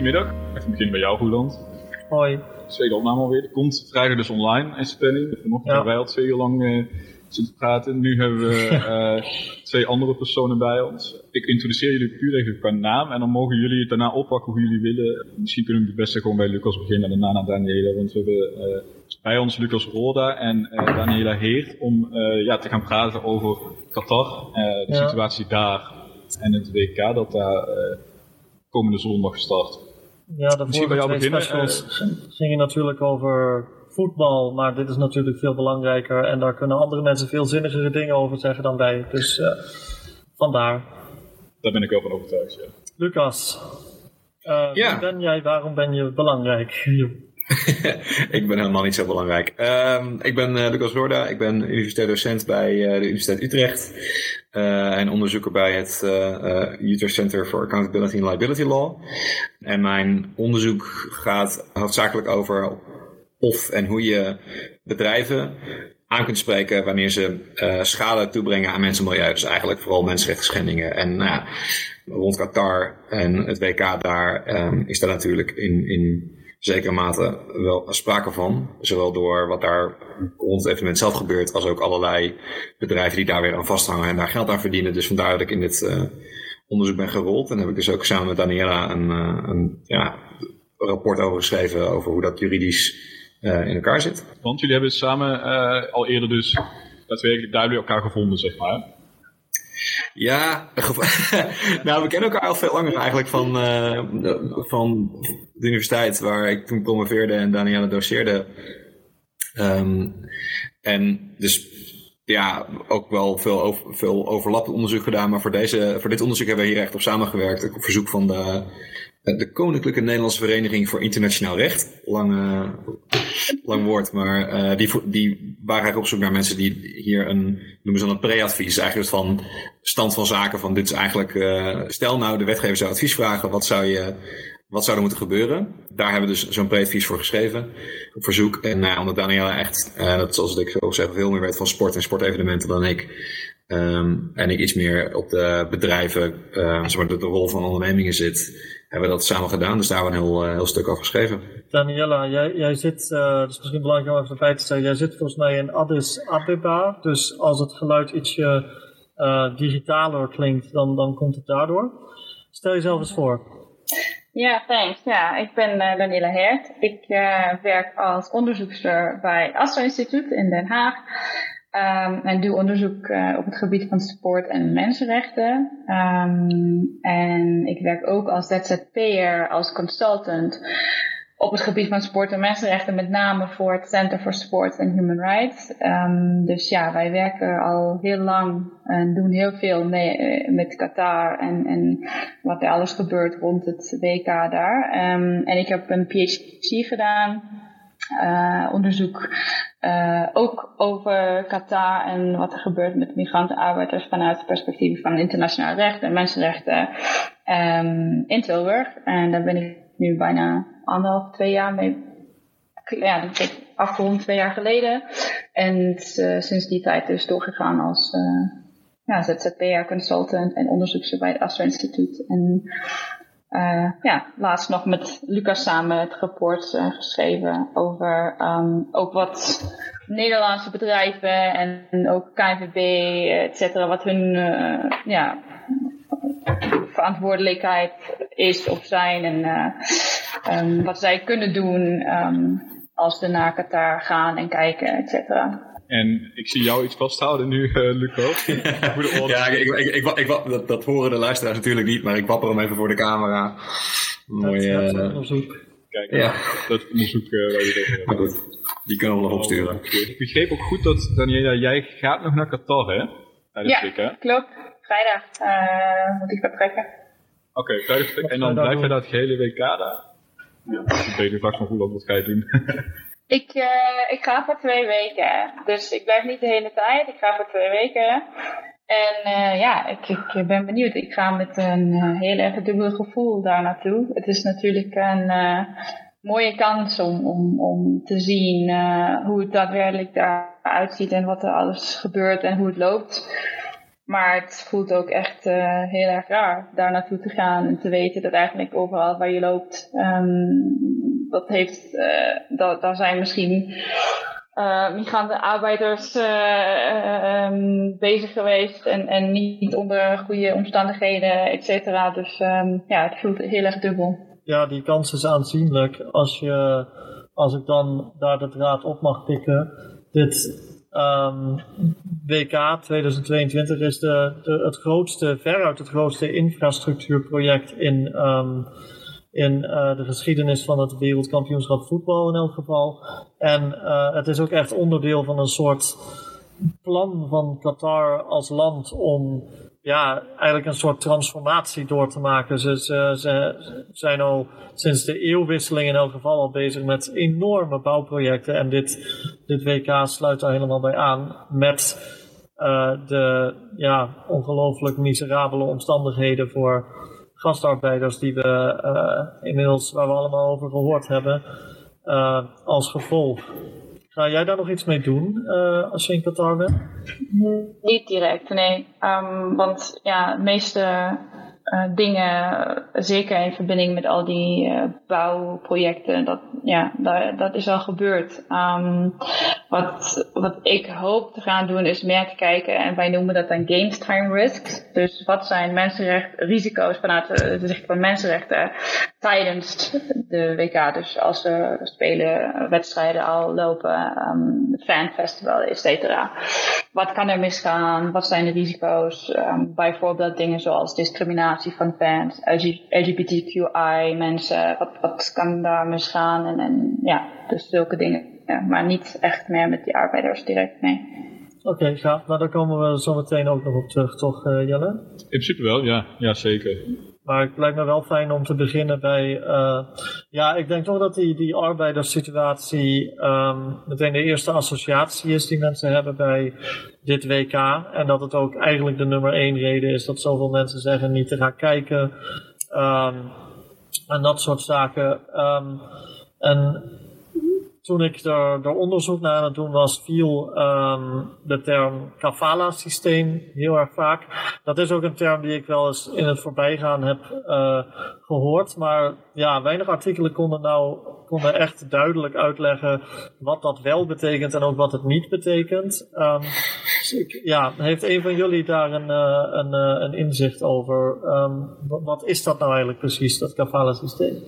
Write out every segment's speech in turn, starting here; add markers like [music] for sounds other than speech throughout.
Goedemiddag, even beginnen bij jou, Roeland. Hoi. Tweede opname alweer. Er komt vrijdag dus online, in planning. Vanochtend hebben wij al twee uur lang eh, zitten praten. Nu hebben we [laughs] eh, twee andere personen bij ons. Ik introduceer jullie puur even qua naam en dan mogen jullie het daarna oppakken hoe jullie willen. Misschien kunnen we het beste gewoon bij Lucas beginnen en daarna naar Daniela. Want we hebben eh, bij ons Lucas Roda en Daniela Heert om ja, te gaan praten over Qatar, de Ja. situatie daar en het WK dat daar komende zondag start. Ja, de Misschien bij vorige twee beginnen, specials gingen natuurlijk over voetbal, maar dit is natuurlijk veel belangrijker en daar kunnen andere mensen veel zinnigere dingen over zeggen dan wij. Dus eh, vandaar. Daar ben ik wel van overtuigd, ja. Lucas, eh, Ja. wie ben jij? Waarom ben je belangrijk? [laughs] [laughs] ik ben helemaal niet zo belangrijk. Ehm, ik ben eh, Lucas Roorda, ik ben universitair docent bij eh, de Universiteit Utrecht eh, en onderzoeker bij het Utrecht Center for Accountability and Liability Law. En mijn onderzoek gaat hoofdzakelijk over of en hoe je bedrijven aan kunt spreken wanneer ze schade toebrengen aan mensen en milieu. Dus eigenlijk vooral mensenrechten. En nou rond Qatar en het WK daar ehm, is daar natuurlijk in, in zekere mate wel sprake van. Zowel door wat daar rond het evenement zelf gebeurt, als ook allerlei bedrijven die daar weer aan vasthangen en daar geld aan verdienen. Dus vandaar dat ik in dit eh, onderzoek ben gerold. En heb ik dus ook samen met Daniela een, eh, een ja, rapport over geschreven over hoe dat juridisch eh, in elkaar zit. Want jullie hebben samen al eerder dus daadwerkelijk jullie elkaar gevonden, zeg maar. Ja, [laughs] nou, we kennen elkaar al veel langer eigenlijk van, eh, van de universiteit waar ik toen promoveerde en Daniela doseerde. Ehm, en dus ja, ook wel veel, veel overlappend onderzoek gedaan, maar voor, deze, voor dit onderzoek hebben we hier echt op samengewerkt. Op verzoek van de, de Koninklijke Nederlandse Vereniging voor Internationaal Recht. Lang, eh, lang woord, maar eh, die, die waren eigenlijk op zoek naar mensen die hier een, noemen ze dan een pre-advies, eigenlijk van stand van zaken van dit is eigenlijk, eh, stel nou de wetgever zou advies vragen, wat zou je, wat zou er moeten gebeuren? Daar hebben we dus zo'n pre-advies voor geschreven, op verzoek. En ja, omdat Daniela echt, eh, dat zoals ik zo zeg, veel meer weet van sport en sportevenementen dan ik. ehm, en ik iets meer op de bedrijven, eh, zeg maar, de, rol van ondernemingen zit, hebben we dat samen gedaan. Dus daar hebben we een heel, eh, heel stuk over geschreven. Daniela, jij, jij zit, eh het is misschien belangrijk om even erbij te zeggen, jij zit volgens mij in Addis Abeba, dus als het geluid ietsje eh, digitaler klinkt, dan, dan komt het daardoor. Stel jezelf eens voor. Ja, thanks. Ja, ik ben eh, Daniela Hert. Ik eh, werk als onderzoekster bij het Astra Instituut in Den Haag. Ehm, en doe onderzoek op het gebied van sport en mensenrechten. Ehm, en ik werk ook als ZZP'er, als consultant op het gebied van sport en mensenrechten, met name voor het Center for Sport and Human Rights. Ehm, dus ja, wij werken al heel lang en doen heel veel mee, eh, met Qatar en, en wat er alles gebeurt rond het WK daar. Ehm, en ik heb een PhD gedaan, eh, onderzoek eh, ook over Qatar en wat er gebeurt met migrantenarbeiders vanuit het perspectief van internationaal recht en mensenrechten ehm, in Tilburg. En daar ben ik nu bijna anderhalf, twee jaar mee. Ja, dat heb ik afgerond twee jaar geleden. En eh, sinds die tijd dus doorgegaan als eh ja, ZZP'er, consultant en onderzoekster bij het Astra Instituut. En eh, ja, laatst nog met Lucas samen het rapport geschreven over ehm, ook wat Nederlandse bedrijven en ook KNVB, et cetera, wat hun ja, verantwoordelijkheid is of zijn en eh, ehm, wat zij kunnen doen ehm, als ze naar Qatar gaan en kijken, et cetera. En ik zie jou iets vasthouden nu, eh oren. [laughs] Ja, ik, ik, ik, ik, ik- dat, dat horen de luisteraars natuurlijk niet, maar ik wapper hem even voor de camera. Mooi, het eh, onderzoek. Kijk, ja, dat onderzoek eh, waar je hebt. goed. Die kunnen we nog opsturen. Ik begreep ook goed dat, Daniela, jij gaat nog naar Qatar, hè? Tijdens Ja. het WK. Klopt, vrijdag eh, moet ik vertrekken. Oké, vrijdag. En dan je daar blijf je doen? daar het hele WK daar? Ja. Ik weet vraag van Roeland, wat ga je doen? [laughs] Ik, eh, ik ga voor twee weken. Dus ik blijf niet de hele tijd. Ik ga voor twee weken. En eh, ja, ik, ik ben benieuwd. Ik ga met een eh, heel erg dubbel gevoel daar naartoe. Het is natuurlijk een eh, mooie kans om, om, om te zien eh, hoe het daadwerkelijk daaruit ziet en wat er alles gebeurt en hoe het loopt. Maar het voelt ook echt uh, heel erg raar daar naartoe te gaan en te weten dat eigenlijk overal waar je loopt, um, dat heeft, uh, dat, daar zijn misschien uh, migrantenarbeiders um, bezig geweest en, en niet onder goede omstandigheden, et cetera. Dus um, ja, het voelt heel erg dubbel. Ja, die kans is aanzienlijk. Als, je, als ik dan daar de draad op mag pikken. Dit Um, WK 2022 is de, het grootste, veruit het grootste infrastructuurproject in, um, in uh, de geschiedenis van het wereldkampioenschap voetbal in elk geval. En uh, het is ook echt onderdeel van een soort plan van Qatar als land om ja, eigenlijk een soort transformatie door te maken. Ze, ze, zijn al sinds de eeuwwisseling in elk geval al bezig met enorme bouwprojecten. En dit, dit WK sluit daar helemaal bij aan met uh, de ja, ongelooflijk miserabele omstandigheden voor gastarbeiders die we uh, inmiddels, waar we allemaal over gehoord hebben, uh, als gevolg. Ga jij daar nog iets mee doen uh, als je in Qatar bent? Niet direct, nee. Um, want ja, de meeste uh, dingen, zeker in verbinding met al die uh, bouwprojecten, dat, ja, dat, dat is al gebeurd. Um, wat, wat ik hoop te gaan doen is meer te kijken, en wij noemen dat dan games time risks. Dus wat zijn mensenrecht, risico's vanuit de zicht van mensenrechten tijdens de WK. Dus als er spelen, wedstrijden al lopen, um, et cetera. Wat kan er misgaan? Wat zijn de risico's? Um, bijvoorbeeld dingen zoals discriminatie van fans, LGBTQI mensen. Wat, wat kan daar misgaan? En, en ja, dus zulke dingen. Ja, maar niet echt meer met die arbeiders direct, nee. Oké, okay, gaaf. Maar daar komen we zo meteen ook nog op terug, toch uh, Jelle? In principe wel, ja. Ja, zeker. Maar het lijkt me wel fijn om te beginnen bij. Uh, ja, ik denk toch dat die, die arbeiderssituatie um, meteen de eerste associatie is die mensen hebben bij dit WK. En dat het ook eigenlijk de nummer één reden is dat zoveel mensen zeggen niet te gaan kijken. Um, en dat soort zaken. Um, en toen ik er, er, onderzoek naar aan het doen was, viel um, de term kafala-systeem heel erg vaak. Dat is ook een term die ik wel eens in het voorbijgaan heb uh, gehoord. Maar ja, weinig artikelen konden nou konden echt duidelijk uitleggen wat dat wel betekent en ook wat het niet betekent. Um, dus ja, heeft een van jullie daar een, uh, een, uh, een inzicht over? Um, wat is dat nou eigenlijk precies, dat kafala-systeem?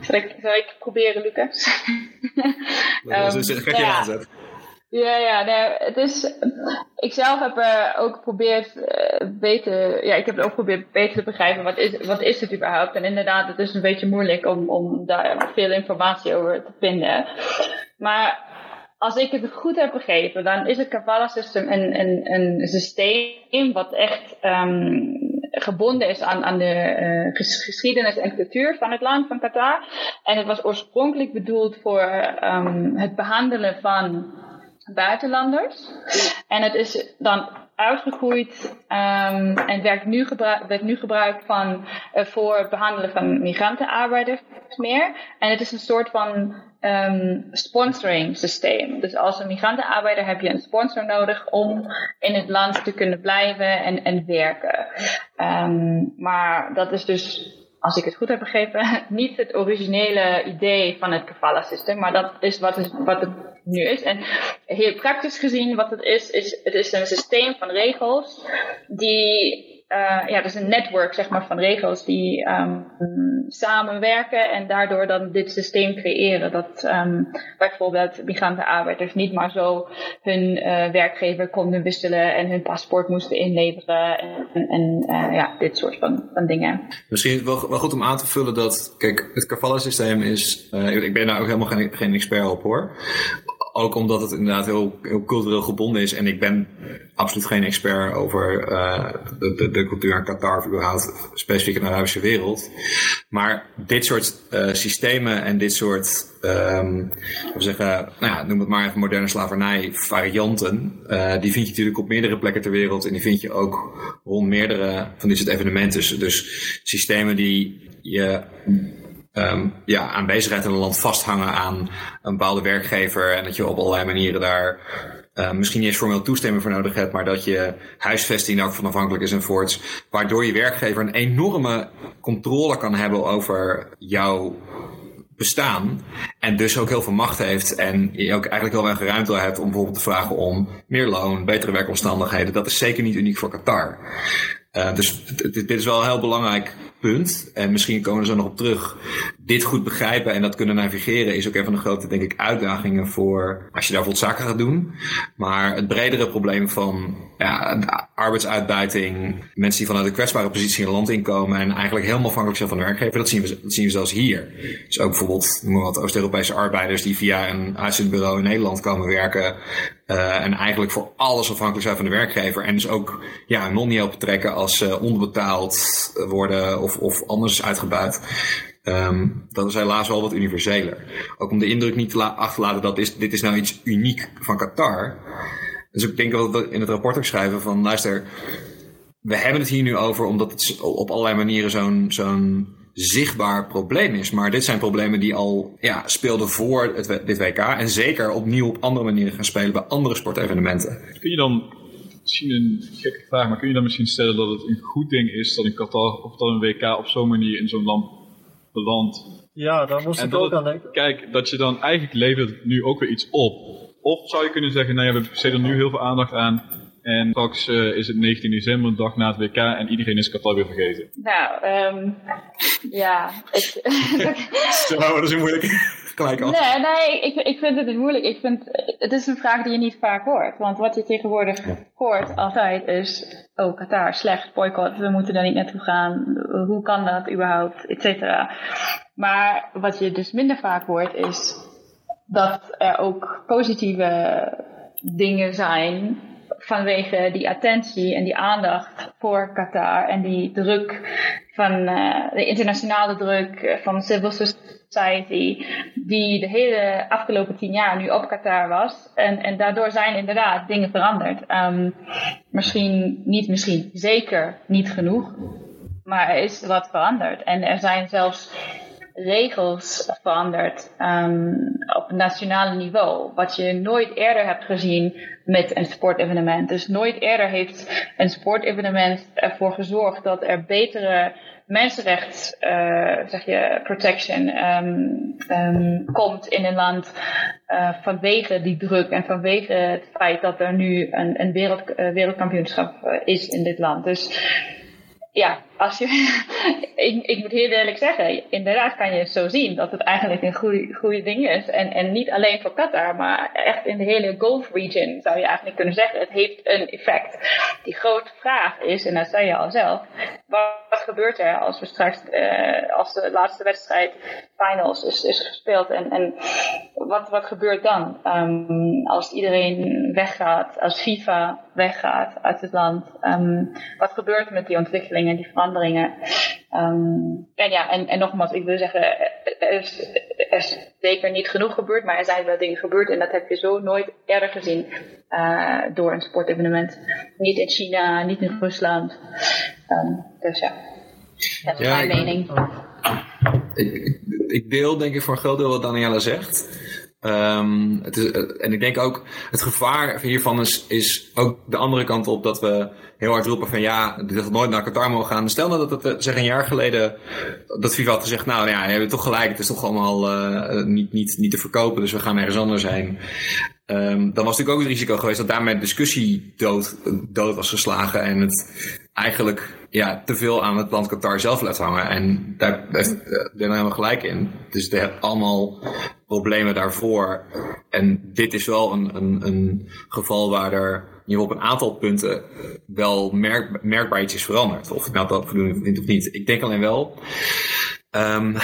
Zal ik, zal ik proberen, Lucas? [laughs] um, je ja. aanzet. Ja, ja, nee, het is. Ik zelf heb uh, ook geprobeerd uh, beter. Ja, ik heb ook geprobeerd beter te begrijpen wat is, wat is het überhaupt. En inderdaad, het is een beetje moeilijk om, om daar veel informatie over te vinden. Maar als ik het goed heb begrepen, dan is het Kabbalah System een, een, een systeem wat echt um, gebonden is aan, aan de uh, geschiedenis en cultuur van het land, van Qatar. En het was oorspronkelijk bedoeld voor um, het behandelen van buitenlanders. En het is dan uitgegroeid um, en werd nu, werd nu gebruikt van, uh, voor het behandelen van migrantenarbeiders meer. En het is een soort van um, sponsoring systeem. Dus als een migrantenarbeider heb je een sponsor nodig om in het land te kunnen blijven en, en werken. Um, maar dat is dus als ik het goed heb begrepen, [laughs] niet het originele idee van het kafala-systeem, maar dat is wat, het, wat het nu is. En heel praktisch gezien, wat het is, is het is een systeem van regels die uh, ja, dus een netwerk zeg maar, van regels die um, samenwerken en daardoor dan dit systeem creëren. Dat um, bijvoorbeeld migrantenarbeiders niet maar zo hun uh, werkgever konden wisselen en hun paspoort moesten inleveren en, en uh, ja, dit soort van, van dingen. Misschien wel, wel goed om aan te vullen dat, kijk, het Kavala-systeem is, ik ben daar ook helemaal geen, geen expert op hoor ook omdat het inderdaad heel, heel cultureel gebonden is. En ik ben absoluut geen expert over uh, de, de, cultuur in Qatar, überhaupt specifiek in de Arabische wereld. Maar dit soort uh, systemen en dit soort, um, zeggen, nou ja, noem het maar even moderne slavernij varianten, uh, die vind je natuurlijk op meerdere plekken ter wereld. En die vind je ook rond meerdere van dit soort evenementen. Dus systemen die je um, ja, aanwezigheid in een land vasthangen aan een bepaalde werkgever en dat je op allerlei manieren daar uh, misschien niet eens formeel toestemming voor nodig hebt, maar dat je huisvesting ook van afhankelijk is enzovoorts. Waardoor je werkgever een enorme controle kan hebben over jouw bestaan. En dus ook heel veel macht heeft. En je ook eigenlijk heel weinig ruimte hebt om bijvoorbeeld te vragen om meer loon, betere werkomstandigheden. Dat is zeker niet uniek voor Qatar. Uh, dus dit is wel een heel belangrijk punt. En misschien komen we er zo nog op terug. Dit goed begrijpen en dat kunnen navigeren is ook een van de grote, denk ik, uitdagingen voor als je daar zaken gaat doen. Maar het bredere probleem van ja, arbeidsuitbuiting, mensen die vanuit een kwetsbare positie in land inkomen en eigenlijk helemaal afhankelijk zijn van de werkgever, dat zien we, dat zien we zelfs hier. Dus ook bijvoorbeeld, noem maar wat, Oost-Europese arbeiders die via een uitzendbureau in Nederland komen werken, uh, en eigenlijk voor alles afhankelijk zijn van de werkgever. En dus ook ja, een non niet helpen trekken als ze onderbetaald worden of, of anders uitgebuit. Um, dat is helaas wel wat universeler. Ook om de indruk niet te achterlaten dat is, dit is nou iets uniek van Qatar. Dus ik denk dat we in het rapport ook schrijven van luister, we hebben het hier nu over omdat het op allerlei manieren zo'n zo'n zichtbaar probleem is. Maar dit zijn problemen die al ja, speelden voor het, dit WK. En zeker opnieuw op andere manieren gaan spelen bij andere sportevenementen. Kun je dan, misschien een gekke vraag, maar kun je dan misschien stellen dat het een goed ding is dat in Qatar of dat een WK op zo'n manier in zo'n land belandt? Ja, daar moest ik ook aan denken. Kijk, dat je dan eigenlijk levert nu ook weer iets op. Of zou je kunnen zeggen, nou ja, we besteden nu heel veel aandacht aan en straks uh, is het 19 december, een dag na het WK, en iedereen is Qatar weer vergeten. Nou, um, ja. Ik, [laughs] dat is een moeilijk. [laughs] Gelijk af. Nee, nee ik, ik vind het niet moeilijk. Ik vind, het is een vraag die je niet vaak hoort. Want wat je tegenwoordig hoort altijd is, oh Qatar, slecht, boycott, we moeten daar niet naartoe gaan. Hoe kan dat überhaupt, et cetera. Maar wat je dus minder vaak hoort is dat er ook positieve dingen zijn vanwege die attentie en die aandacht voor Qatar en die druk van uh, de internationale druk van civil society, die de hele afgelopen tien jaar nu op Qatar was. En, en daardoor zijn inderdaad dingen veranderd. Um, misschien, niet misschien, zeker niet genoeg. Maar er is wat veranderd. En er zijn zelfs regels veranderd um, op nationaal niveau. Wat je nooit eerder hebt gezien met een sportevenement. Dus nooit eerder heeft een sportevenement ervoor gezorgd dat er betere mensenrechts, uh, zeg je, protection um, um, komt in een land uh, vanwege die druk en vanwege het feit dat er nu een, een wereld, uh, wereldkampioenschap is in dit land. Dus ja, als je, [laughs] ik, ik, moet heel eerlijk zeggen, inderdaad kan je zo zien dat het eigenlijk een goede, goede ding is. En, en niet alleen voor Qatar, maar echt in de hele Gulf region zou je eigenlijk kunnen zeggen, het heeft een effect. Die grote vraag is, en dat zei je al zelf, wat, gebeurt er als we straks, uh, als de laatste wedstrijd finals is, is gespeeld en, en wat, wat gebeurt dan? Um, als iedereen weggaat, als FIFA weggaat uit het land, um, wat gebeurt er met die ontwikkelingen, die veranderingen? Um, en ja, en, en nogmaals, ik wil zeggen, is, er is, zeker niet genoeg gebeurd, maar er zijn wel dingen gebeurd en dat heb je zo nooit eerder gezien uh, door een sportevenement. Niet in China, niet in Rusland. Um, dus ja, dat is ja, mijn mening. Ik, ik, deel denk ik voor een groot deel wat Daniela zegt. Um, het is, en ik denk ook, het gevaar hiervan is, is ook de andere kant op dat we heel hard roepen van ja, dit had nooit naar Qatar mogen gaan. Stel nou dat het zeg een jaar geleden dat FIFA had gezegd, nou ja, je hebt toch gelijk, het is toch allemaal uh, niet, niet, niet te verkopen, dus we gaan ergens anders heen. Um, dan was natuurlijk ook het risico geweest dat daarmee de discussie dood, dood was geslagen en het eigenlijk ja, te veel aan het land Qatar zelf laat hangen. En daar heeft er helemaal gelijk in. Dus er allemaal problemen daarvoor. En dit is wel een, een, een geval waar er je op een aantal punten wel merk, merkbaar iets is veranderd. Of ik nou dat voldoende vindt of niet. Ik denk alleen wel. Kijk,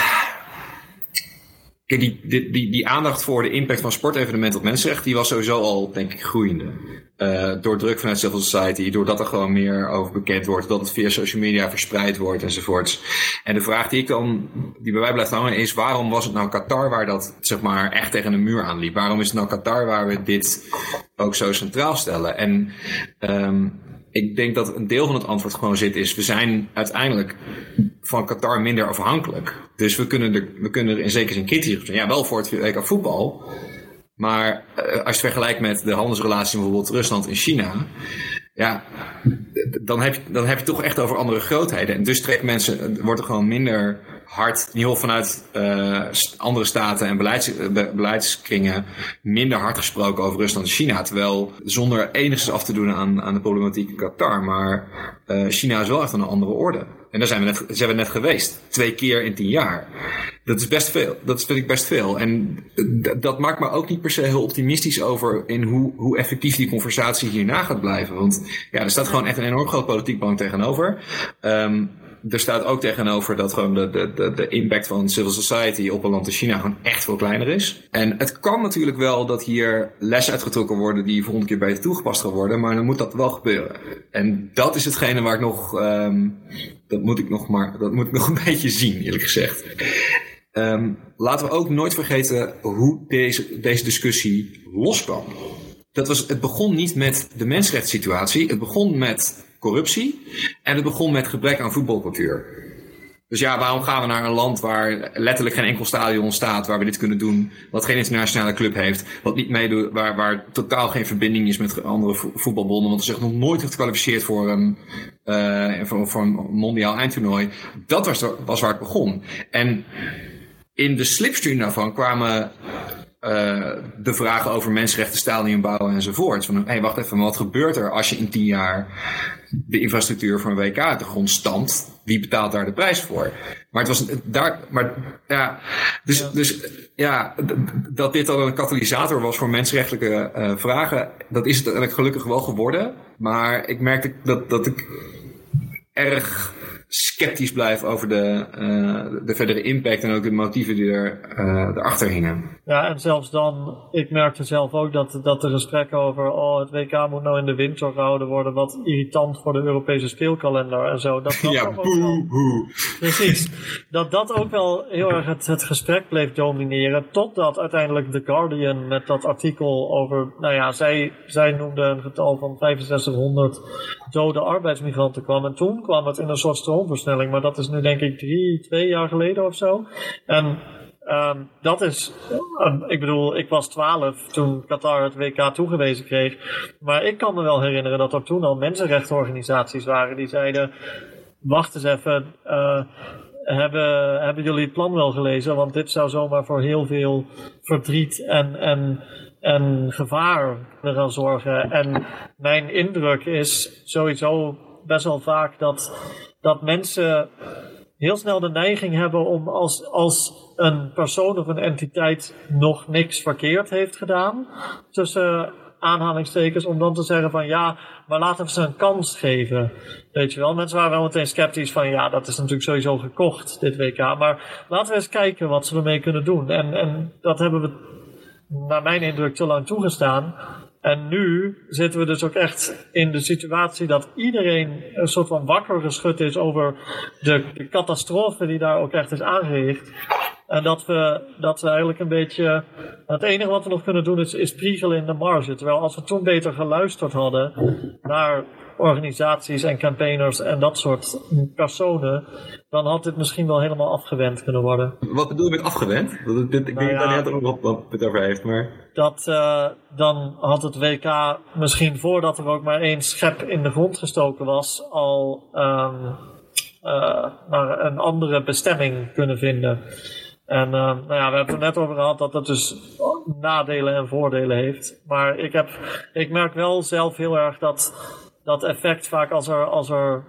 die, die, die, die, aandacht voor de impact van sportevenementen op mensenrechten, die was sowieso al, denk ik, groeiende. Uh, door druk vanuit civil society, doordat er gewoon meer over bekend wordt, dat het via social media verspreid wordt enzovoorts. En de vraag die ik dan, die bij mij blijft hangen, is waarom was het nou Qatar waar dat, zeg maar, echt tegen een muur aanliep? Waarom is het nou Qatar waar we dit ook zo centraal stellen? En um, ik denk dat een deel van het antwoord gewoon zit is, we zijn uiteindelijk van Qatar minder afhankelijk. Dus we kunnen er, we kunnen er in zekere zin kritisch op zijn. Ja, wel voor het WK voetbal. Maar als je het vergelijkt met de handelsrelatie bijvoorbeeld Rusland en China, ja, dan heb, je, dan heb je toch echt over andere grootheden. En dus trekt mensen, wordt er gewoon minder hard, in ieder geval vanuit uh, andere staten en beleids, beleidskringen, minder hard gesproken over Rusland en China. Terwijl zonder enigszins af te doen aan, aan de problematiek in Qatar. Maar uh, China is wel echt een andere orde. En daar zijn we, net, zijn we net geweest. Twee keer in tien jaar. Dat is best veel. Dat vind ik best veel. En dat maakt me ook niet per se heel optimistisch over in hoe, hoe effectief die conversatie hierna gaat blijven. Want ja, er staat gewoon echt een enorm groot politiek belang tegenover. Um, er staat ook tegenover dat gewoon de, de, de, impact van civil society op een land als China gewoon echt veel kleiner is. En het kan natuurlijk wel dat hier lessen uitgetrokken worden die volgende keer beter toegepast gaan worden, maar dan moet dat wel gebeuren. En dat is hetgene waar ik nog, um, dat moet ik nog maar, dat moet ik nog [laughs] een beetje zien, eerlijk gezegd. Um, laten we ook nooit vergeten hoe deze, deze discussie loskwam. Dat was, het begon niet met de mensenrechtssituatie. Het begon met corruptie. En het begon met gebrek aan voetbalcultuur. Dus ja, waarom gaan we naar een land waar letterlijk geen enkel stadion staat waar we dit kunnen doen, wat geen internationale club heeft, wat niet meedoet, waar, waar totaal geen verbinding is met andere voetbalbonden, want er zich nog nooit gekwalificeerd voor een, uh, voor, voor, een mondiaal eindtoernooi. Dat was, was waar het begon. En in de slipstream daarvan kwamen uh, de vragen over mensenrechten, stadion bouwen enzovoort. Van, hé, hey, wacht even, wat gebeurt er als je in tien jaar de infrastructuur een WK uit de grond stampt? Wie betaalt daar de prijs voor? Maar het was daar, maar ja, dus ja, dus, ja dat dit dan een katalysator was voor mensenrechtelijke uh, vragen, dat is het eigenlijk gelukkig wel geworden. Maar ik merkte dat, dat ik erg sceptisch blijf over de, uh, de verdere impact en ook de motieven die er, uh, erachter hingen. Ja, en zelfs dan, ik merkte zelf ook dat, dat de gesprekken over, oh, het WK moet nou in de winter gehouden worden, wat irritant voor de Europese speelkalender en zo. Dat, [laughs] dat ja, boe, Precies. Dat dat ook wel heel erg het, het gesprek bleef domineren, totdat uiteindelijk The Guardian met dat artikel over, nou ja, zij, zij noemde een getal van 6500 dode arbeidsmigranten kwam. En toen kwam het in een soort stroomversnelling, maar dat is nu denk ik drie, twee jaar geleden of zo. En um, dat is, um, ik bedoel, ik was twaalf toen Qatar het WK toegewezen kreeg. Maar ik kan me wel herinneren dat er toen al mensenrechtenorganisaties waren die zeiden: Wacht eens even. Uh, hebben, hebben jullie het plan wel gelezen? Want dit zou zomaar voor heel veel verdriet en, en en gevaar gaan zorgen. En mijn indruk is sowieso best wel vaak dat, dat mensen heel snel de neiging hebben om als, als een persoon of een entiteit nog niks verkeerd heeft gedaan, tussen aanhalingstekens, om dan te zeggen van ja, maar laten we ze een kans geven. Weet je wel, mensen waren wel meteen sceptisch van ja, dat is natuurlijk sowieso gekocht, dit WK. Maar laten we eens kijken wat ze ermee kunnen doen. En, en dat hebben we naar mijn indruk te lang toegestaan. En nu zitten we dus ook echt in de situatie dat iedereen een soort van wakker geschud is over de, de catastrofe die daar ook echt is aangericht. En dat we, dat we eigenlijk een beetje. Het enige wat we nog kunnen doen is, is priegelen in de marge. Terwijl als we toen beter geluisterd hadden naar organisaties en campaigners en dat soort personen, dan had dit misschien wel helemaal afgewend kunnen worden. Wat bedoel je met afgewend? ik nou weet niet ja, dat ook wat het over heeft, maar... Dat, uh, dan had het WK misschien voordat er ook maar één schep in de grond gestoken was, al um, uh, naar een andere bestemming kunnen vinden. En uh, nou ja, we hebben het er net over gehad dat het dus nadelen en voordelen heeft. Maar ik, heb, ik merk wel zelf heel erg dat dat effect vaak als er, als er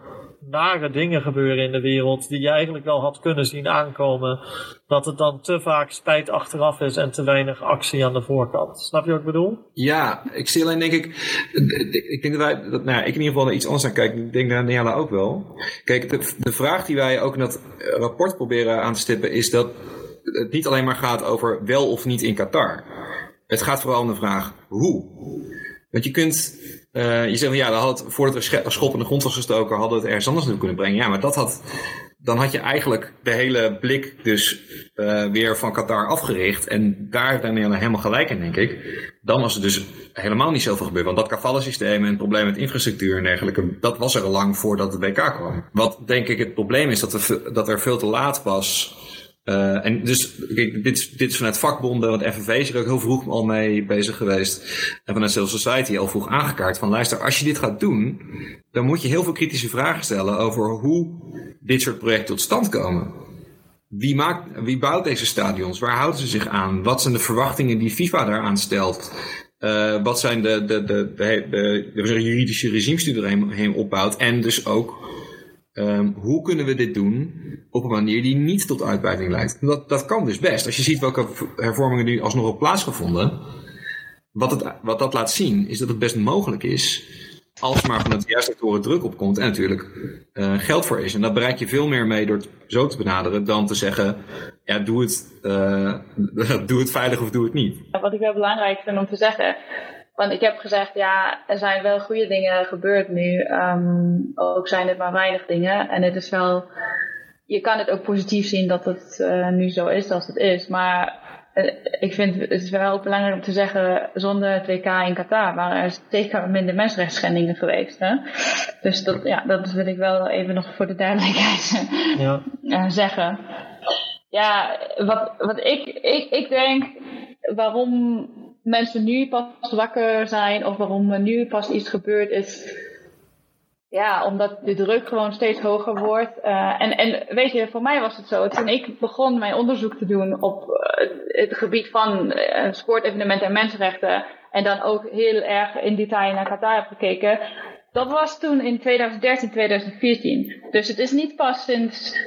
nare dingen gebeuren in de wereld die je eigenlijk wel had kunnen zien aankomen, dat het dan te vaak spijt achteraf is en te weinig actie aan de voorkant. Snap je wat ik bedoel? Ja, ik zie alleen denk ik, ik denk dat wij, nou ja, ik in ieder geval naar iets anders aan kijk, ik denk naar Niala ook wel. Kijk, de vraag die wij ook in dat rapport proberen aan te stippen is dat het niet alleen maar gaat over wel of niet in Qatar. Het gaat vooral om de vraag hoe. Want je kunt uh, je zegt ja, dat had, voordat er schop in de grond was gestoken, hadden we het ergens anders naartoe kunnen brengen. Ja, maar dat had, dan had je eigenlijk de hele blik dus uh, weer van Qatar afgericht. En daar heeft Daniel helemaal gelijk in, denk ik. Dan was er dus helemaal niet zoveel gebeurd. Want dat kafallensysteem en het probleem met infrastructuur en dergelijke, dat was er al lang voordat het WK kwam. Wat denk ik het probleem is, dat er, dat er veel te laat was Uh, en dus, kijk, dit, is, dit is vanuit vakbonden, want FNV is er ook heel vroeg al mee bezig geweest. En vanuit Civil Society al vroeg aangekaart van luister, als je dit gaat doen, dan moet je heel veel kritische vragen stellen over hoe dit soort projecten tot stand komen. Wie, maakt, wie bouwt deze stadions? Waar houden ze zich aan? Wat zijn de verwachtingen die FIFA daaraan stelt? Uh, wat zijn de, de, de, de, de, juridische regimes die er heen opbouwt? En dus ook Um, hoe kunnen we dit doen op een manier die niet tot uitbreiding leidt? Dat, dat kan dus best. Als je ziet welke hervormingen nu alsnog op plaatsgevonden, wat, het, wat dat laat zien, is dat het best mogelijk is, als maar van het juiste sectoren druk op komt en natuurlijk uh, geld voor is. En dat bereik je veel meer mee door het zo te benaderen dan te zeggen, ja, doe het, uh, [laughs] doe het veilig of doe het niet. Wat ik wel belangrijk vind om te zeggen, want ik heb gezegd, ja, er zijn wel goede dingen gebeurd nu. Um, ook zijn het maar weinig dingen. En het is wel, je kan het ook positief zien dat het uh, nu zo is als het is. Maar uh, ik vind het is wel belangrijk om te zeggen, zonder het WK in Qatar waren er zeker minder mensenrechtsschendingen geweest. Hè? Dus dat, ja, dat wil ik wel even nog voor de duidelijkheid ja. uh, zeggen. Ja, wat, wat ik, ik, ik denk, waarom mensen nu pas wakker zijn of waarom er nu pas iets gebeurd is. Ja, omdat de druk gewoon steeds hoger wordt. Uh, en, en weet je, voor mij was het zo. Toen ik begon mijn onderzoek te doen op uh, het gebied van uh, sportevenementen en mensenrechten. En dan ook heel erg in detail naar Qatar heb gekeken. Dat was toen in 2013, 2014. Dus het is niet pas sinds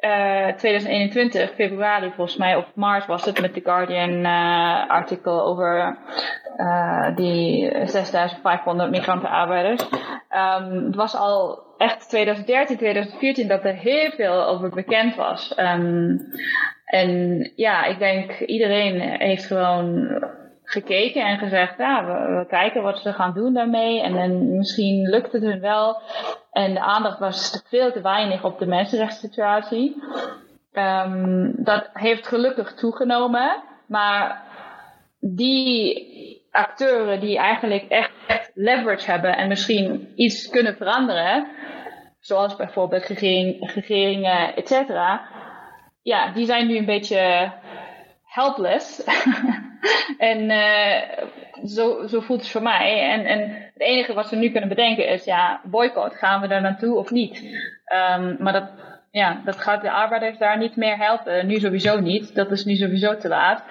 2021, eh, februari volgens mij, of maart was het, met The Guardian uh, artikel over uh, die 6500 migrantenarbeiders. Um, het was al echt 2013, 2014 dat er heel veel over bekend was. Um, en ja, ik denk iedereen heeft gewoon gekeken en gezegd, ja, we, we, kijken wat ze gaan doen daarmee. En misschien lukt het hun wel. En de aandacht was veel te weinig op de mensenrechtssituatie. Um, dat heeft gelukkig toegenomen. Maar die acteuren die eigenlijk echt, leverage hebben en misschien iets kunnen veranderen, zoals bijvoorbeeld regering, regeringen, et cetera, ja, die zijn nu een beetje helpless. [laughs] en uh, zo, zo voelt het voor mij. En, en het enige wat we nu kunnen bedenken is, ja, boycott, gaan we daar naartoe of niet? Um, maar dat, ja, dat gaat de arbeiders daar niet meer helpen. Nu sowieso niet. Dat is nu sowieso te laat.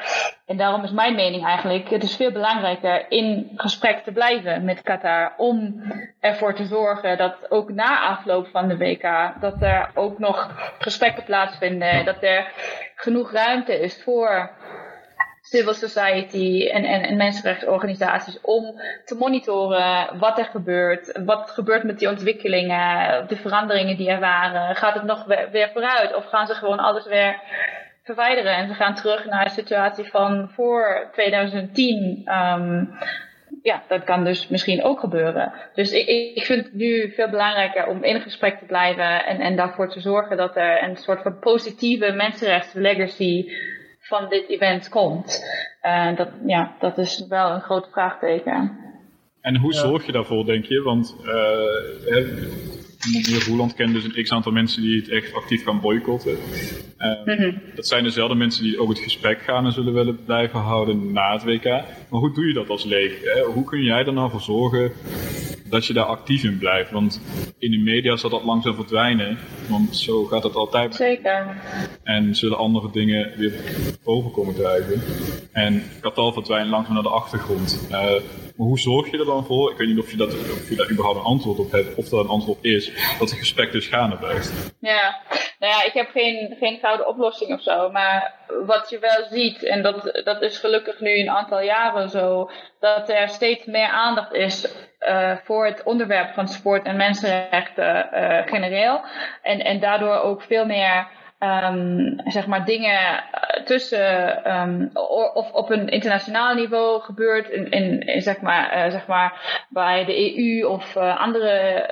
En daarom is mijn mening eigenlijk, het is veel belangrijker in gesprek te blijven met Qatar om ervoor te zorgen dat ook na afloop van de WK, dat er ook nog gesprekken plaatsvinden, dat er genoeg ruimte is voor civil society en, en, en om te monitoren wat er gebeurt, wat gebeurt met die ontwikkelingen, de veranderingen die er waren. Gaat het nog weer, vooruit of gaan ze gewoon alles weer verwijderen en ze gaan terug naar de situatie van voor 2010? Um, ehm, ja, dat kan dus misschien ook gebeuren. Dus ik, ik vind het nu veel belangrijker om in gesprek te blijven en, en daarvoor te zorgen dat er een soort van positieve mensenrechtslegacy van dit event komt. Uh, dat, ja, dat is wel een groot vraagteken. En hoe zorg je daarvoor, denk je? Want uh, meneer Roeland kent dus een x-aantal mensen die het echt actief gaan boycotten. Uh, Dat zijn dezelfde mensen die ook het gesprek gaan en zullen willen blijven houden na het WK. Maar hoe doe je dat als leeg? Hè? Hoe kun jij er nou voor zorgen dat je daar actief in blijft. Want in de media zal dat langzaam verdwijnen, want zo gaat het altijd. Zeker. En zullen andere dingen weer boven komen drijven. En Qatar verdwijnt langzaam naar de achtergrond. Uh, maar hoe zorg je er dan voor? Ik weet niet of je, dat, of daar überhaupt een antwoord op hebt, of dat een antwoord is, dat het gesprek dus gaande blijft. Ja, nou ja, ik heb geen, geen gouden oplossing of zo, maar wat je wel ziet, en dat, dat is gelukkig nu een aantal jaren zo, dat er steeds meer aandacht is uh, voor het onderwerp van sport en mensenrechten uh, genereel. En, en daardoor ook veel meer um, zeg maar dingen eh, tussen um, of op een internationaal niveau gebeurt in, in, zeg, maar, uh, zeg maar bij de EU of uh, andere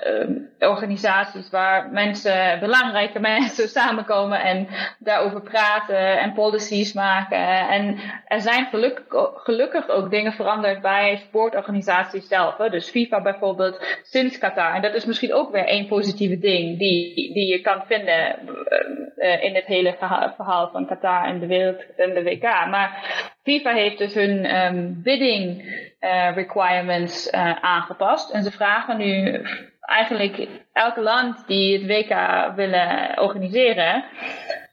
uh, organisaties waar mensen, belangrijke [laughs] mensen samenkomen en daarover praten en policies maken. En er zijn gelukkig, gelukkig ook dingen veranderd bij sportorganisaties zelf. Dus FIFA bijvoorbeeld sinds Qatar. En dat is misschien ook weer één positieve ding die, die je kan vinden uh, in het hele verhaal, van Qatar en de wereld en de WK. Maar FIFA heeft dus hun um, bidding uh, requirements uh, aangepast. En ze vragen nu eigenlijk elk land die het WK willen organiseren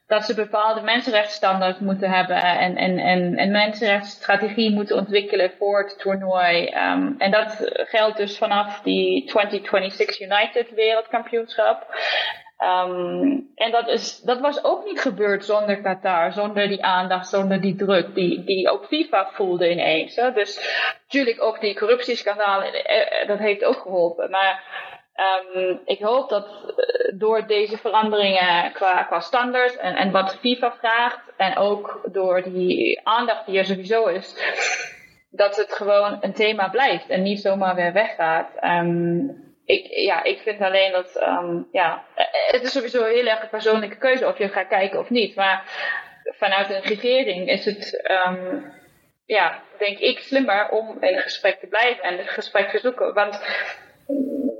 dat ze bepaalde mensenrechtsstandaards moeten hebben en, en, en, en mensenrechtsstrategie moeten ontwikkelen voor het toernooi. Um, en dat geldt dus vanaf die 2026 United Wereldkampioenschap. Um, en dat, is, dat was ook niet gebeurd zonder Qatar, zonder die aandacht, zonder die druk die, die ook FIFA voelde ineens. Dus natuurlijk ook die corruptieschandalen, eh, eh, dat heeft ook geholpen. Maar Um, ik hoop dat uh, door deze veranderingen qua, qua standaard en, en wat FIFA vraagt, en ook door die aandacht die er sowieso is, dat het gewoon een thema blijft en niet zomaar weer weggaat. Um, ik, ja, ik vind alleen dat, um, ja, het is sowieso heel erg een persoonlijke keuze of je gaat kijken of niet. Maar vanuit een regering is het, um, ja, denk ik slimmer om in gesprek te blijven en het gesprek te zoeken. Want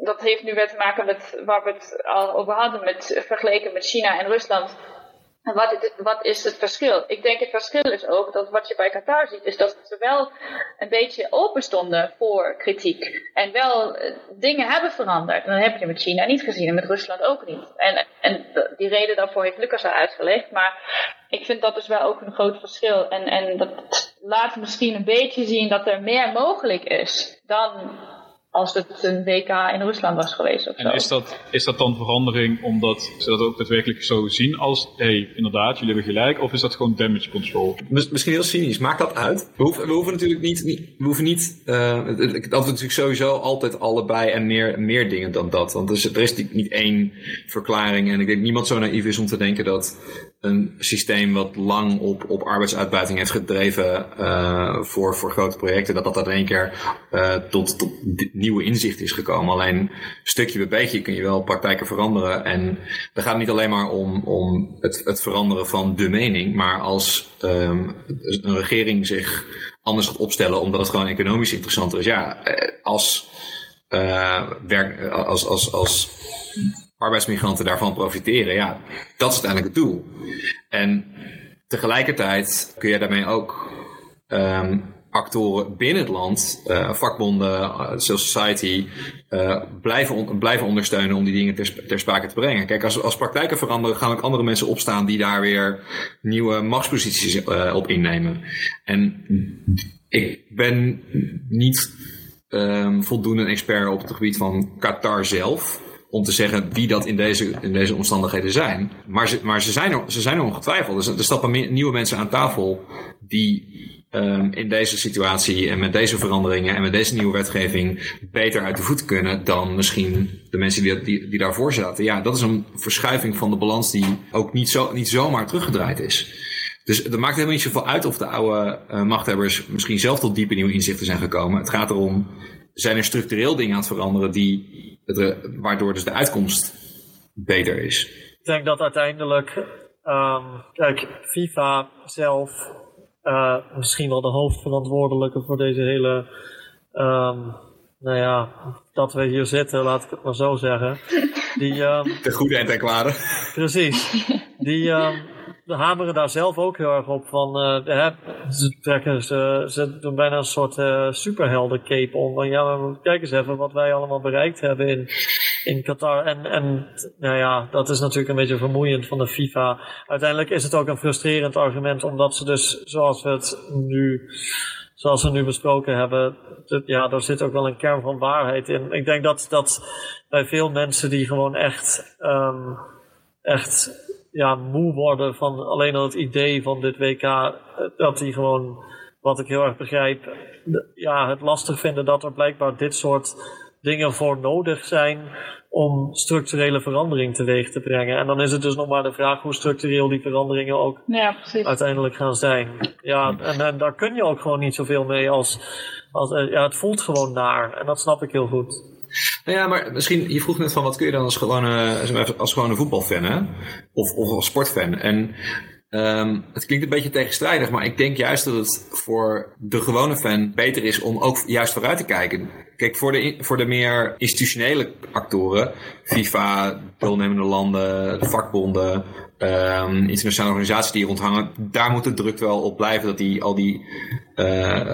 dat heeft nu weer te maken met waar we het al over hadden, met vergeleken met China en Rusland. Wat, wat, is het verschil? Ik denk het verschil is ook dat wat je bij Qatar ziet, is dat ze wel een beetje open stonden voor kritiek. En wel eh, dingen hebben veranderd. En dat heb je met China niet gezien en met Rusland ook niet. En, en die reden daarvoor heeft Lucas al uitgelegd. Maar ik vind dat dus wel ook een groot verschil. En, en dat laat misschien een beetje zien dat er meer mogelijk is dan als het een WK in Rusland was geweest. Of en is dat, is dat dan verandering omdat ze dat ook daadwerkelijk zo zien als, hé, hey, inderdaad, jullie hebben gelijk, of is dat gewoon damage control? Misschien heel cynisch, maakt dat uit? We hoeven, we hoeven natuurlijk niet, we hoeven niet, uh, het, het, natuurlijk sowieso altijd allebei en meer, meer dingen dan dat. Want er is, er is niet één verklaring en ik denk niemand zo naïef is om te denken dat een systeem wat lang op, op arbeidsuitbuiting heeft gedreven uh, voor, voor grote projecten, dat dat in één keer uh, tot, tot nieuwe inzicht is gekomen. Alleen stukje bij beetje kun je wel praktijken veranderen. En dan gaat niet alleen maar om, om het, het veranderen van de mening, maar als um, een regering zich anders gaat opstellen omdat het gewoon economisch interessanter is. Ja, eh, als, uh, werk, als, als, als arbeidsmigranten daarvan profiteren, ja, dat is uiteindelijk het doel. En tegelijkertijd kun je daarmee ook um, actoren binnen het land, uh, vakbonden, uh, civil society, uh, blijven, blijven ondersteunen om die dingen ter, sprake te brengen. Kijk, als, als praktijken veranderen, gaan ook andere mensen opstaan die daar weer nieuwe machtsposities op innemen. En ik ben niet um, voldoende expert op het gebied van Qatar zelf om te zeggen wie dat in deze, in deze omstandigheden zijn. Maar ze, maar ze, zijn, er, ze zijn er ongetwijfeld. Er stappen nieuwe mensen aan tafel die um, in deze situatie en met deze veranderingen en met deze nieuwe wetgeving beter uit de voet kunnen dan misschien de mensen die, die, daarvoor zaten. Ja, dat is een verschuiving van de balans die ook niet, zo, niet zomaar teruggedraaid is. Dus het maakt helemaal niet zoveel uit of de oude uh, machthebbers misschien zelf tot diepe nieuwe inzichten zijn gekomen. Het gaat erom, zijn er structureel dingen aan het veranderen die waardoor dus de uitkomst beter is. Ik denk dat uiteindelijk, um, kijk, FIFA zelf, uh, misschien wel de hoofdverantwoordelijke voor deze hele, um, nou ja, dat we hier zitten, laat ik het maar zo zeggen. Die, um, de goede en de kwade. Precies. Die, we hameren daar zelf ook heel erg op van, uh, hè, ze, trekken, ze, ze doen bijna een soort uh, superheldencape om. Van, ja, maar kijk eens even wat wij allemaal bereikt hebben in, in Qatar. En, en nou ja, dat is natuurlijk een beetje vermoeiend van de FIFA. Uiteindelijk is het ook een frustrerend argument, omdat ze dus, zoals we het nu, zoals we nu besproken hebben, ja, daar zit ook wel een kern van waarheid in. Ik denk dat, dat bij veel mensen die gewoon echt, um, echt ja, moe worden van alleen al het idee van dit WK. Eh, dat die gewoon, wat ik heel erg begrijp, ja, het lastig vinden dat er blijkbaar dit soort dingen voor nodig zijn om structurele verandering teweeg te brengen. En dan is het dus nog maar de vraag hoe structureel die veranderingen ook ja, uiteindelijk gaan zijn. Ja, en, en, daar kun je ook gewoon niet zoveel mee als, als eh, ja, het voelt gewoon naar. En dat snap ik heel goed. Nou ja, maar misschien, je vroeg net van wat kun je dan als gewone, als gewone voetbalfan, hè? Of, of als sportfan. En Ehm, het klinkt een beetje tegenstrijdig, maar ik denk juist dat het voor de gewone fan beter is om ook juist vooruit te kijken. Kijk, voor de, voor de meer institutionele actoren, FIFA, deelnemende landen, de vakbonden, um, internationale organisaties die rondhangen, daar moet de druk wel op blijven dat die, al die uh,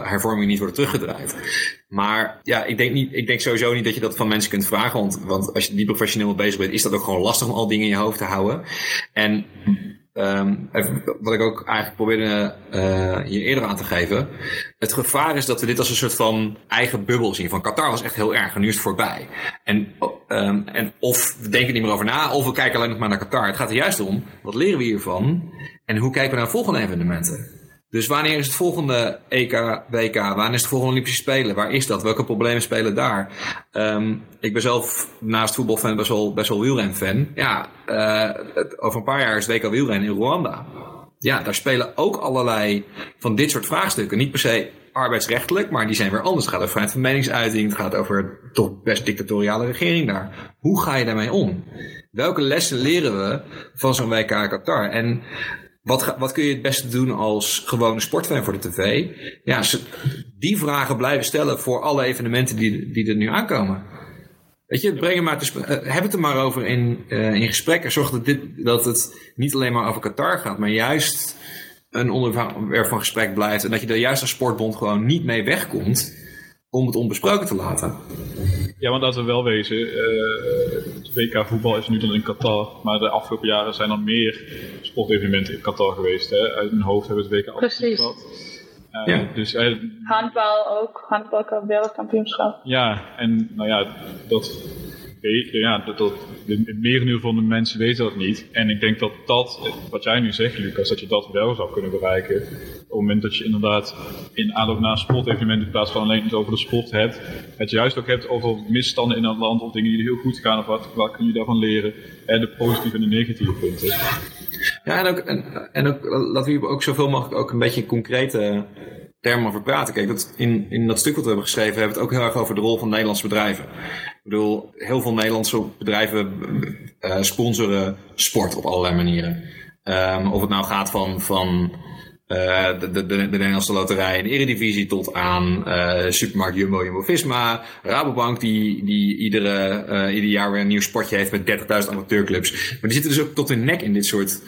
hervormingen niet worden teruggedraaid. Maar ja, ik denk, niet, ik denk sowieso niet dat je dat van mensen kunt vragen. Want, want als je niet professioneel bezig bent, is dat ook gewoon lastig om al dingen in je hoofd te houden. En Um, wat ik ook eigenlijk probeerde uh, hier eerder aan te geven. Het gevaar is dat we dit als een soort van eigen bubbel zien. Van Qatar was echt heel erg en nu is het voorbij. En, um, en of we denken niet meer over na, of we kijken alleen nog maar naar Qatar. Het gaat er juist om, wat leren we hiervan? En hoe kijken we naar volgende evenementen? Dus wanneer is het volgende EK, WK? Wanneer is het volgende Olympische Spelen? Waar is dat? Welke problemen spelen daar? Um, ik ben zelf naast voetbalfan best wel, best wel wielrenfan. Ja, uh, over een paar jaar is WK wielrennen in Rwanda. Ja, daar spelen ook allerlei van dit soort vraagstukken. Niet per se arbeidsrechtelijk, maar die zijn weer anders. Het gaat over vrijheid van meningsuiting. Het gaat over toch best dictatoriale regering daar. Hoe ga je daarmee om? Welke lessen leren we van zo'n WK Qatar? En wat, wat kun je het beste doen als gewone sportfan voor de tv? Ja, die vragen blijven stellen voor alle evenementen die, die er nu aankomen. Weet je, breng maar te, uh, heb het er maar over in, uh, in gesprekken. Zorg dat, dit, dat het niet alleen maar over Qatar gaat, maar juist een onderwerp van gesprek blijft. En dat je er juist als sportbond gewoon niet mee wegkomt om het onbesproken te laten. Ja, want laten we wel wezen, uh, het WK voetbal is nu dan in Qatar, maar de afgelopen jaren zijn er meer sportevenementen in Qatar geweest. Hè? Uit mijn hoofd hebben we het WK Precies. gehad. Uh, ja. dus, uh, handbal ook, handbal wereldkampioenschap. Ja, en nou ja, dat ja, dat, dat, het merendeel van de mensen weten dat niet. En ik denk dat dat, wat jij nu zegt Lucas, dat je dat wel zou kunnen bereiken. Op het moment dat je inderdaad in aanloop naar een sportevenement in plaats van alleen het over de sport hebt, het juist ook hebt over misstanden in het land of dingen die heel goed gaan of wat, kun je daarvan leren. En de positieve en de negatieve punten. Ja, en ook, en, ook, laten we ook zoveel mogelijk ook een beetje concrete termen over praten. Kijk, dat in, in dat stuk wat we hebben geschreven, hebben we het ook heel erg over de rol van Nederlandse bedrijven. Bedoel, heel veel Nederlandse bedrijven uh, sponsoren sport op allerlei manieren. Um, of het nou gaat van, van uh, de, de, de, Nederlandse Loterij en Eredivisie tot aan uh, Supermarkt Jumbo, Jumbo-Visma, Rabobank die, die iedere, ieder jaar weer een nieuw sportje heeft met 30.000 amateurclubs. Maar die zitten dus ook tot hun nek in dit soort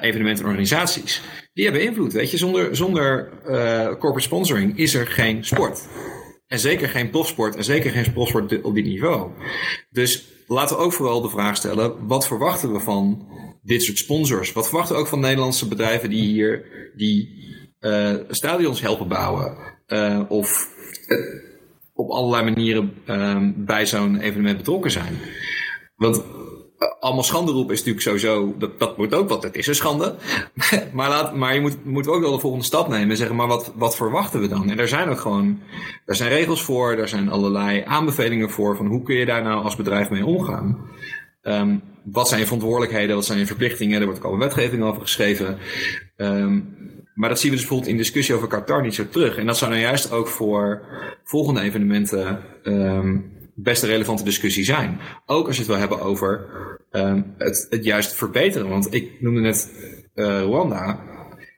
evenementen en organisaties. Die hebben invloed, weet je. Zonder, zonder corporate sponsoring is er geen sport. En zeker geen profsport en zeker geen profsport op dit niveau. Dus laten we ook vooral de vraag stellen, wat verwachten we van dit soort sponsors? Wat verwachten we ook van Nederlandse bedrijven die hier die uh, stadions helpen bouwen? Uh, of uh, op allerlei manieren bij zo'n evenement betrokken zijn? Want allemaal schande roepen is natuurlijk sowieso, dat, dat moet ook wat, het is een schande. [laughs] maar, laat, maar je moet, moet ook wel de volgende stap nemen en zeggen, maar wat, wat verwachten we dan? En daar zijn ook gewoon, daar zijn regels voor, daar zijn allerlei aanbevelingen voor, van hoe kun je daar nou als bedrijf mee omgaan? Um, wat zijn je verantwoordelijkheden, wat zijn je verplichtingen, daar wordt ook al een wetgeving over geschreven. Um, maar dat zien we dus bijvoorbeeld in discussie over Qatar niet zo terug. En dat zou nou juist ook voor volgende evenementen um, best een relevante discussie zijn. Ook als je het wil hebben over um, het, het juist verbeteren. Want ik noemde net uh, Rwanda.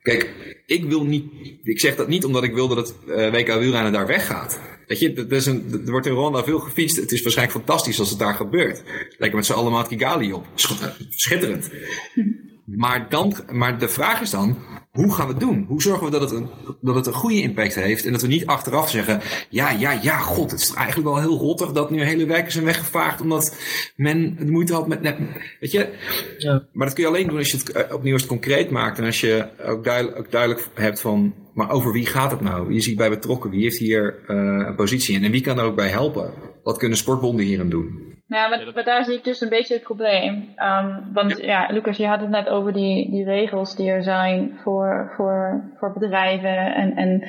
Kijk, ik wil niet. Ik zeg dat niet omdat ik wil dat het uh, WK wielrennen daar weggaat. Weet je, er, is een, er wordt in Rwanda veel gefietst. Het is waarschijnlijk fantastisch als het daar gebeurt. Lekker met z'n allen maat Kigali op. Schitterend. Maar, dan, maar de vraag is dan, hoe gaan we het doen? Hoe zorgen we dat het, een, dat het een goede impact heeft en dat we niet achteraf zeggen, ja, ja, ja, god, het is eigenlijk wel heel rottig dat nu hele wijken zijn weggevaagd omdat men het moeite had met net, weet je? Ja. Maar dat kun je alleen doen als je het eh, opnieuw eens concreet maakt en als je ook duidelijk, ook duidelijk hebt van, maar over wie gaat het nou? Wie is hierbij betrokken? Wie heeft hier uh, een positie in en wie kan er ook bij helpen? Wat kunnen sportbonden hierin doen? Ja, maar, maar, daar zie ik dus een beetje het probleem. Um, want ja. ja. Lucas, je had het net over die, die regels die er zijn voor, voor, voor bedrijven en, en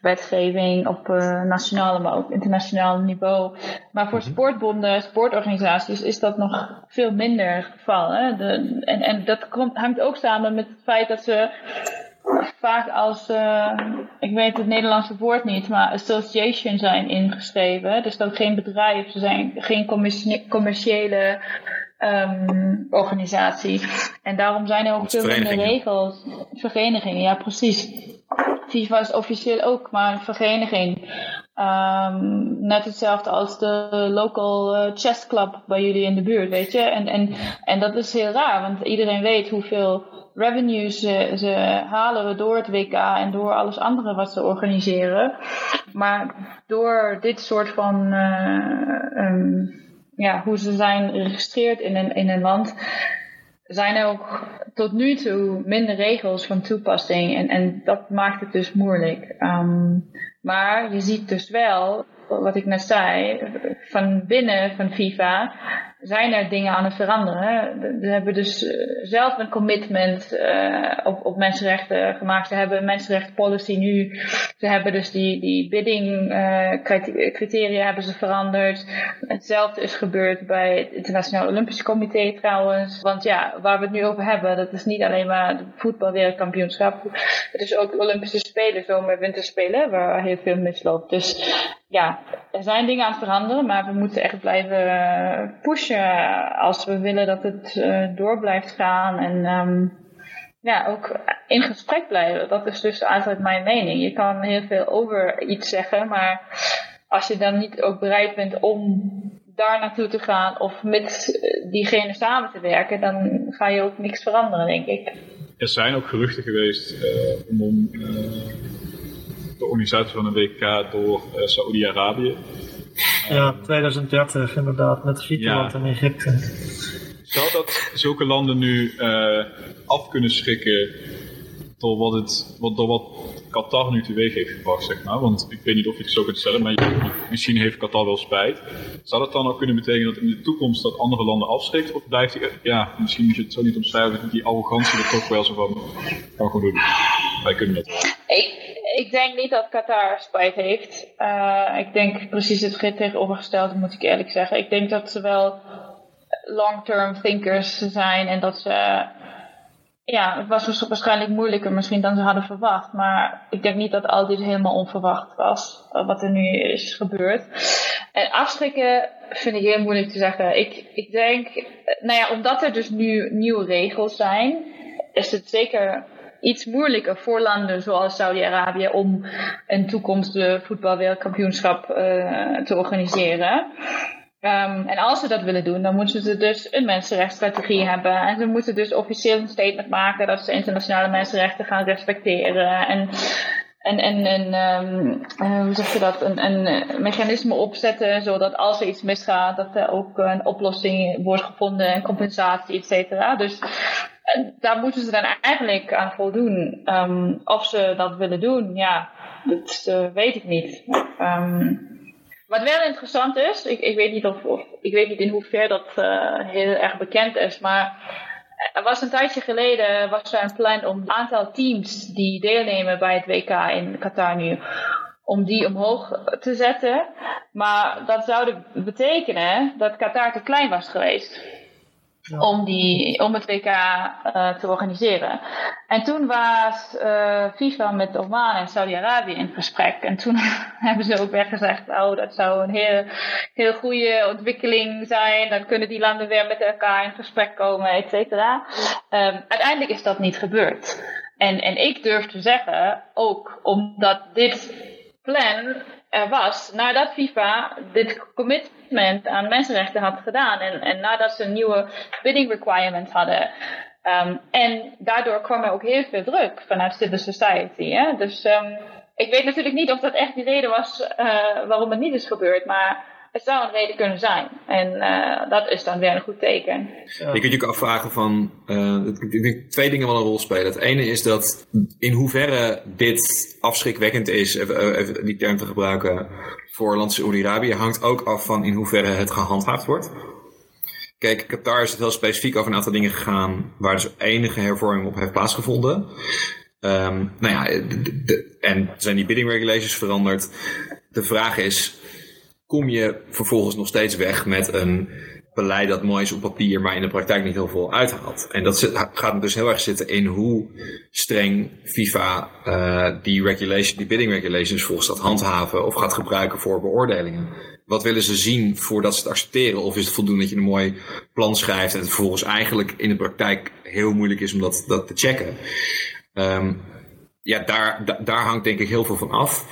wetgeving op uh, nationaal, maar ook internationaal niveau. Maar voor mhm. sportbonden, sportorganisaties is dat nog veel minder het geval. Hè? De, en, en dat komt, hangt ook samen met het feit dat ze vaak als, uh, ik weet het Nederlandse woord niet, maar association zijn ingeschreven. Dus dat geen bedrijf, ze zijn geen commerciële um, organisatie. En daarom zijn er ook veel minder regels. Verenigingen, ja precies. FIFA is officieel ook maar een vereniging. Um, net hetzelfde als de local uh, chess club bij jullie in de buurt, weet je. En, en, en dat is heel raar, want iedereen weet hoeveel revenues ze, ze halen door het WK en door alles andere wat ze organiseren. Maar door dit soort van, uh, um, ja, hoe ze zijn geregistreerd in een, in een land, zijn er ook tot nu toe minder regels van toepassing. En, en dat maakt het dus moeilijk. Um, maar je ziet dus wel, wat ik net zei, van binnen van FIFA zijn er dingen aan het veranderen. Ze hebben dus eh, zelf een commitment uh, op, op mensenrechten gemaakt. Ze hebben een mensenrechtenpolicy nu. Ze hebben dus die, die bidding uh, criteria hebben ze veranderd. Hetzelfde is gebeurd bij het Internationaal Olympisch Comité trouwens. Want ja, waar we het nu over hebben, dat is niet alleen maar het voetbalwereldkampioenschap. Het is ook de Olympische Spelen, zomer- winterspelen, waar heel veel misloopt. Dus ja, er zijn dingen aan het veranderen, maar we moeten echt blijven pushen als we willen dat het uh, door blijft gaan. En um, ja, ook in gesprek blijven. Dat is dus eigenlijk mijn mening. Je kan heel veel over iets zeggen, maar als je dan niet ook bereid bent om daar naartoe te gaan of met diegene samen te werken, dan ga je ook niks veranderen, denk ik. Er zijn ook geruchten geweest om de organisatie van een WK door uh, Saoedi-Arabië. Ja, 2030 inderdaad, met Griekenland ja. en Egypte. Zou dat zulke landen nu af kunnen schrikken door wat, het, wat, door wat Qatar nu teweeg heeft gebracht, zeg maar. Want ik weet niet of je het zo kunt stellen, maar misschien heeft Qatar wel spijt. Zou dat dan ook kunnen betekenen dat in de toekomst dat andere landen afschrikt? Of blijft die, ja, misschien moet je het zo niet omschrijven, die arrogantie er toch wel zo van, kan gewoon doen. Wij kunnen dat. Ik, ik denk niet dat Qatar spijt heeft. Uh, ik denk precies het tegenovergestelde, moet ik eerlijk zeggen. Ik denk dat ze wel long-term thinkers zijn en dat ze ja, het was waarschijnlijk moeilijker misschien dan ze hadden verwacht. Maar ik denk niet dat al dit helemaal onverwacht was, wat er nu is gebeurd. En afschrikken vind ik heel moeilijk te zeggen. Ik, ik denk, nou ja, omdat er dus nu nieuwe regels zijn, is het zeker iets moeilijker voor landen zoals Saudi-Arabië om een toekomstige voetbalwereldkampioenschap uh, te organiseren. Um, en als ze dat willen doen, dan moeten ze dus een mensenrechtsstrategie hebben. En ze moeten dus officieel een statement maken dat ze internationale mensenrechten gaan respecteren. En, en, en, um, uh, hoe zeg je dat? Een, een mechanisme opzetten zodat als er iets misgaat, dat er ook een oplossing wordt gevonden en compensatie, et cetera. Dus daar moeten ze dan eigenlijk aan voldoen. Um, of ze dat willen doen, ja, dat uh, weet ik niet. Wat wel interessant is, ik, ik, weet, niet of, ik weet niet in hoeverre dat uh, heel erg bekend is, maar er was een tijdje geleden was er een plan om het aantal teams die deelnemen bij het WK in Qatar nu, om die omhoog te zetten. Maar dat zou betekenen dat Qatar te klein was geweest om, die, om het WK uh, te organiseren. En toen was uh, FIFA met Oman en Saudi-Arabië in gesprek. En toen [laughs] hebben ze ook weer gezegd, oh, dat zou een heel, heel goede ontwikkeling zijn. Dan kunnen die landen weer met elkaar in gesprek komen, et cetera. Um, uiteindelijk is dat niet gebeurd. En, en ik durf te zeggen, ook omdat dit plan er was nadat FIFA dit commitment aan mensenrechten had gedaan en, en nadat ze nieuwe bidding requirement hadden. Um, en daardoor kwam er ook heel veel druk vanuit civil society. Hè? Dus um, ik weet natuurlijk niet of dat echt die reden was uh, waarom het niet is gebeurd, maar het zou een reden kunnen zijn. En uh, dat is dan weer een goed teken. Ja. Je kunt je ook afvragen van, uh, ik denk twee dingen wel een rol spelen. Het ene is dat in hoeverre dit afschrikwekkend is, even, even die term te gebruiken, voor land Saoedi-Arabië, hangt ook af van in hoeverre het gehandhaafd wordt. Kijk, Qatar is het heel specifiek over een aantal dingen gegaan waar dus enige hervorming op heeft plaatsgevonden. Um, nou ja, de, de, en zijn die bidding regulations veranderd. De vraag is, kom je vervolgens nog steeds weg met een beleid dat mooi is op papier, maar in de praktijk niet heel veel uithaalt. En dat gaat dus heel erg zitten in hoe streng FIFA uh, die regulation, die bidding regulations volgens dat handhaven of gaat gebruiken voor beoordelingen. wat willen ze zien voordat ze het accepteren? Of is het voldoende dat je een mooi plan schrijft en het vervolgens eigenlijk in de praktijk heel moeilijk is om dat, te checken? Um, ja, daar, daar hangt denk ik heel veel van af.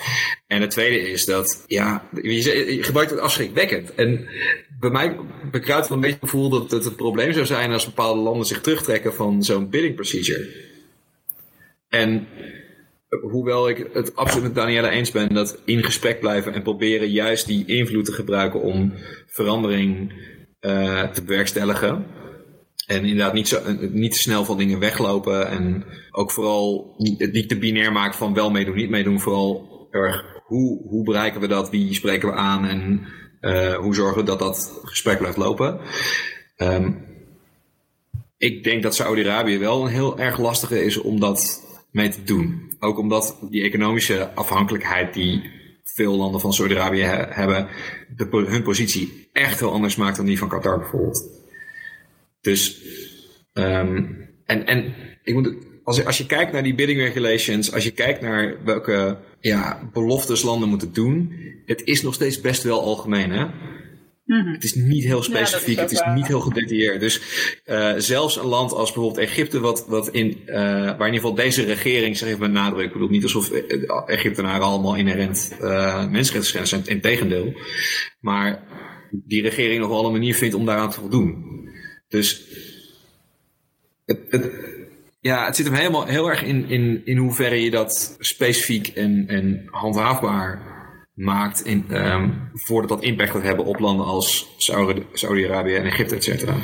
En het tweede is dat, ja, je, gebruikt het afschrikwekkend. En bij mij bekruipt wel een beetje het gevoel dat het het probleem zou zijn als bepaalde landen zich terugtrekken van zo'n bidding procedure. En hoewel ik het absoluut met Daniela eens ben dat in gesprek blijven en proberen juist die invloed te gebruiken om verandering uh, te bewerkstelligen. En inderdaad niet, zo, niet te snel van dingen weglopen. En ook vooral niet, niet te binair maken van wel meedoen, niet meedoen. Vooral erg hoe, hoe bereiken we dat? Wie spreken we aan? En uh, hoe zorgen we dat dat gesprek blijft lopen? Um, ik denk dat Saudi-Arabië wel een heel erg lastige is om dat mee te doen. Ook omdat die economische afhankelijkheid die veel landen van Saudi-Arabië hebben, hun positie echt heel anders maakt dan die van Qatar bijvoorbeeld. Dus, um, en, en ik moet, als, als je kijkt naar die bidding regulations, als je kijkt naar welke ja, beloftes landen moeten doen, het is nog steeds best wel algemeen. Hè? Mm-hmm. Het is niet heel specifiek, het is niet heel gedetailleerd. Dus uh, zelfs een land als bijvoorbeeld Egypte, wat, wat in, uh, waar in ieder geval deze regering zich heeft benadrukt, ik bedoel niet alsof Egyptenaren allemaal inherent uh, mensenrechtenschenders zijn, in tegendeel. Maar die regering nog wel een manier vindt om daaraan te voldoen. Dus het, het, ja, het zit hem helemaal heel erg in, in, in hoeverre je dat specifiek en, en handhaafbaar maakt in, um, voordat dat impact gaat hebben op landen als Saudi-Arabië en Egypte, et cetera.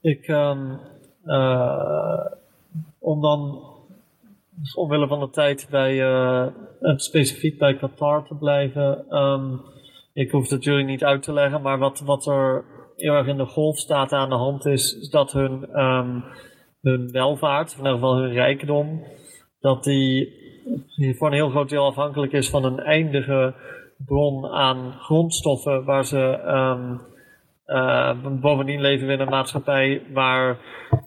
Ik, um, uh, om dan omwille van de tijd bij uh, specifiek bij Qatar te blijven. Um, ik hoef het jullie niet uit te leggen, maar wat, wat er heel erg in de golf staat aan de hand is, dat hun, um, hun welvaart, in ieder geval hun rijkdom, dat die voor een heel groot deel afhankelijk is van een eindige bron aan grondstoffen waar ze um, uh, bovendien leven we in een maatschappij waar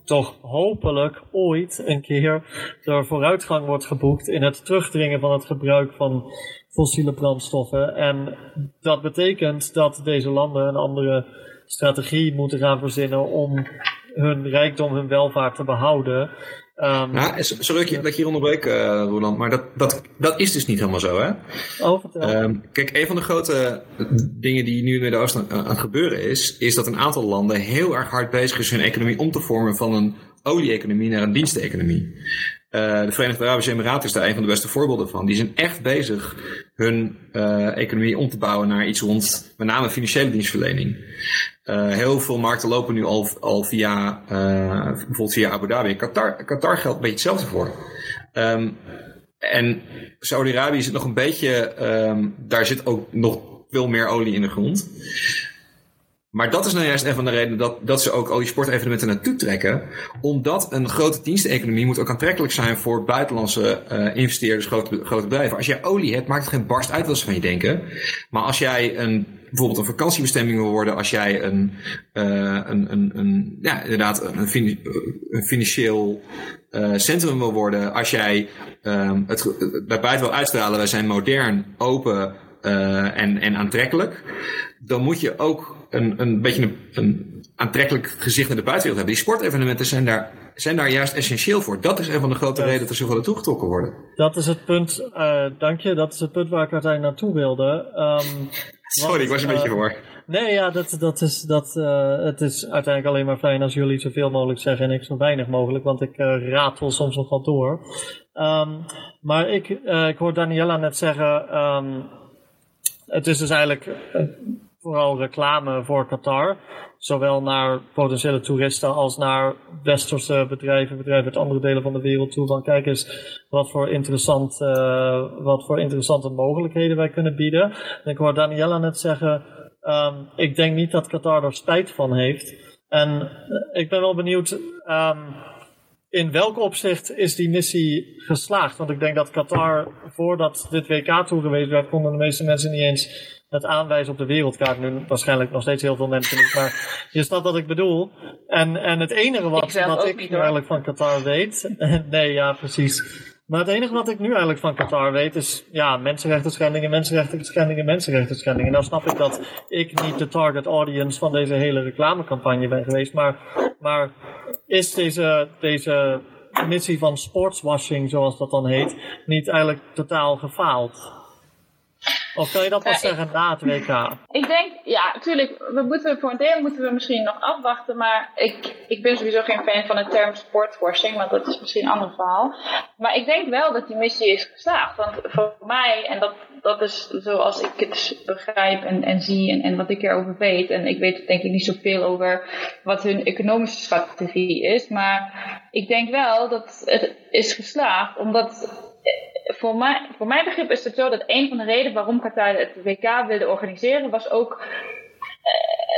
toch hopelijk ooit een keer er vooruitgang wordt geboekt in het terugdringen van het gebruik van fossiele brandstoffen. En dat betekent dat deze landen een andere strategie moeten gaan verzinnen om hun rijkdom, hun welvaart te behouden. Um, ja, sorry dat je hier onderbreek, uh, Roland, maar dat, dat, dat is dus niet helemaal zo, hè? Oh. Um, kijk, een van de grote dingen die nu in het Midden-Oosten aan het gebeuren is, is dat een aantal landen heel erg hard bezig is hun economie om te vormen van een olie-economie naar een diensteconomie. Uh, de Verenigde Arabische Emiraten is daar een van de beste voorbeelden van. Die zijn echt bezig hun uh, economie om te bouwen naar iets rond met name financiële dienstverlening. Uh, heel veel markten lopen nu al, al via, bijvoorbeeld via Abu Dhabi. Qatar, Qatar geldt een beetje hetzelfde voor. Um, en Saudi-Arabië zit nog een beetje, um, daar zit ook nog veel meer olie in de grond. Maar dat is nou juist een van de redenen dat, dat ze ook al die sportevenementen naartoe trekken. Omdat een grote diensteconomie moet ook aantrekkelijk zijn voor buitenlandse uh, investeerders, grote, grote bedrijven. Als jij olie hebt, maakt het geen barst uit wat ze van je denken. Maar als jij een, bijvoorbeeld een vakantiebestemming wil worden, als jij een, uh, een, een, ja, inderdaad een, fin een financieel uh, centrum wil worden, als jij um, het, het buiten wil uitstralen, wij zijn modern, open en, en aantrekkelijk, dan moet je ook een, een beetje een, een aantrekkelijk gezicht naar de buitenwereld hebben. Die sportevenementen zijn daar, zijn daar juist essentieel voor. Dat is een van de grote redenen dat er zoveel naartoe getrokken worden. Dat is het punt, uh, dank je, dat is het punt waar ik uiteindelijk naartoe wilde. Um, [laughs] Sorry, ik was een uh, beetje voor. Nee, ja, dat, dat is, dat, uh, het is uiteindelijk alleen maar fijn als jullie zoveel mogelijk zeggen en ik zo weinig mogelijk, want ik uh, ratel soms nog wat door. Um, maar ik, ik hoor Daniela net zeggen, um, het is dus eigenlijk vooral reclame voor Qatar. Zowel naar potentiële toeristen als naar westerse bedrijven, bedrijven uit andere delen van de wereld toe. Van kijk eens wat voor, interessant, uh, wat voor interessante mogelijkheden wij kunnen bieden. En ik hoor Daniela net zeggen, um, ik denk niet dat Qatar er spijt van heeft. En uh, ik ben wel benieuwd, um, in welk opzicht is die missie geslaagd? Want ik denk dat Qatar, voordat dit WK toegewezen werd, konden de meeste mensen niet eens het aanwijzen op de wereldkaart. Nu waarschijnlijk nog steeds heel veel mensen niet, maar je snapt wat ik bedoel. En, en het enige wat, ik wat ik eigenlijk van Qatar weet, [laughs] nee ja precies. Maar het enige wat ik nu eigenlijk van Qatar weet is, ja, mensenrechten schendingen, mensenrechten schendingen, mensenrechten schendingen. Nou snap ik dat ik niet de target audience van deze hele reclamecampagne ben geweest, maar, maar is deze, deze missie van sportswashing, zoals dat dan heet, niet eigenlijk totaal gefaald? Of kan je dat pas zeggen na het WK? Ik denk, ja, natuurlijk, we moeten, voor een deel moeten we misschien nog afwachten, maar ik, ik ben sowieso geen fan van de term sportwashing, want dat is misschien een ander verhaal. Maar ik denk wel dat die missie is geslaagd, want voor mij, en dat, dat is zoals ik het begrijp en, en zie en, en wat ik erover weet, en ik weet denk ik niet zoveel over wat hun economische strategie is, maar ik denk wel dat het is geslaagd, omdat voor, mij, voor mijn begrip is het zo dat een van de redenen waarom Qatar het WK wilde organiseren was ook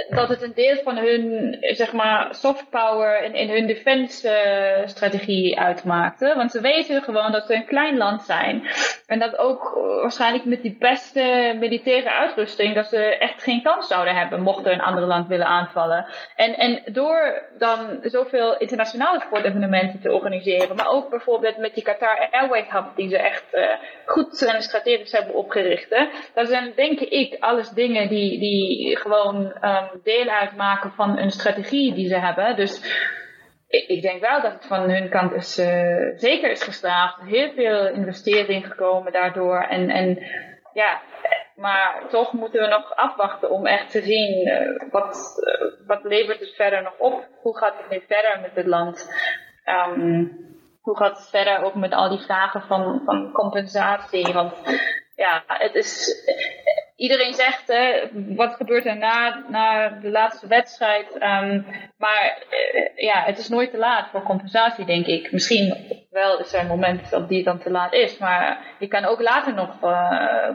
dat het een deel van hun, zeg maar, soft power in, in hun defense-strategie uitmaakte. Want ze weten gewoon dat ze een klein land zijn. En dat ook waarschijnlijk met die beste militaire uitrusting, dat ze echt geen kans zouden hebben mochten een ander land willen aanvallen. En, en door dan zoveel internationale sportevenementen te organiseren, maar ook bijvoorbeeld met die Qatar Airways Hub, die ze echt goed en strategisch hebben opgericht. Dat zijn denk ik alles dingen die, die gewoon um, deel uitmaken van een strategie die ze hebben. Dus ik, ik denk wel dat het van hun kant is, uh, zeker is geslaagd. Heel veel investering gekomen daardoor. En, en ja, maar toch moeten we nog afwachten om echt te zien uh, wat, uh, wat levert het verder nog op. Hoe gaat het nu verder met het land? Um, hoe gaat het verder ook met al die vragen van, van compensatie? Want ja, het is iedereen zegt, hè, wat gebeurt er na, na de laatste wedstrijd? Um, maar uh, ja, het is nooit te laat voor compensatie, denk ik. Misschien wel is er een moment dat die dan te laat is, maar je kan ook later nog uh,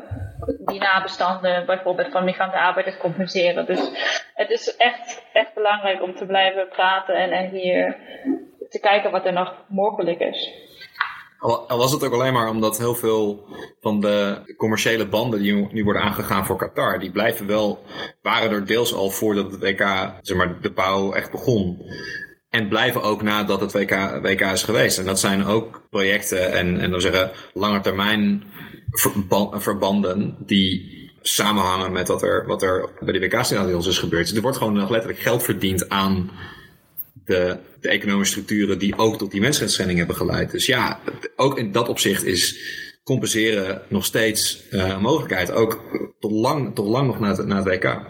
die nabestanden, bijvoorbeeld van migrantenarbeiders, compenseren. Dus het is echt, echt belangrijk om te blijven praten en, en hier te kijken wat er nog mogelijk is. Al was het ook alleen maar omdat heel veel van de commerciële banden die nu worden aangegaan voor Qatar, die blijven wel, waren er deels al voordat het WK, zeg maar, de bouw echt begon. En blijven ook nadat het WK, WK is geweest. En dat zijn ook projecten en, en dan zeggen lange termijn verbanden die samenhangen met wat er, wat er bij de WK-scenario's is gebeurd. Dus er wordt gewoon letterlijk geld verdiend aan de, de economische structuren die ook tot die mensenrechtsschendingen hebben geleid. Dus ja, ook in dat opzicht is compenseren nog steeds uh, een mogelijkheid. Ook tot lang, tot lang nog na het, WK.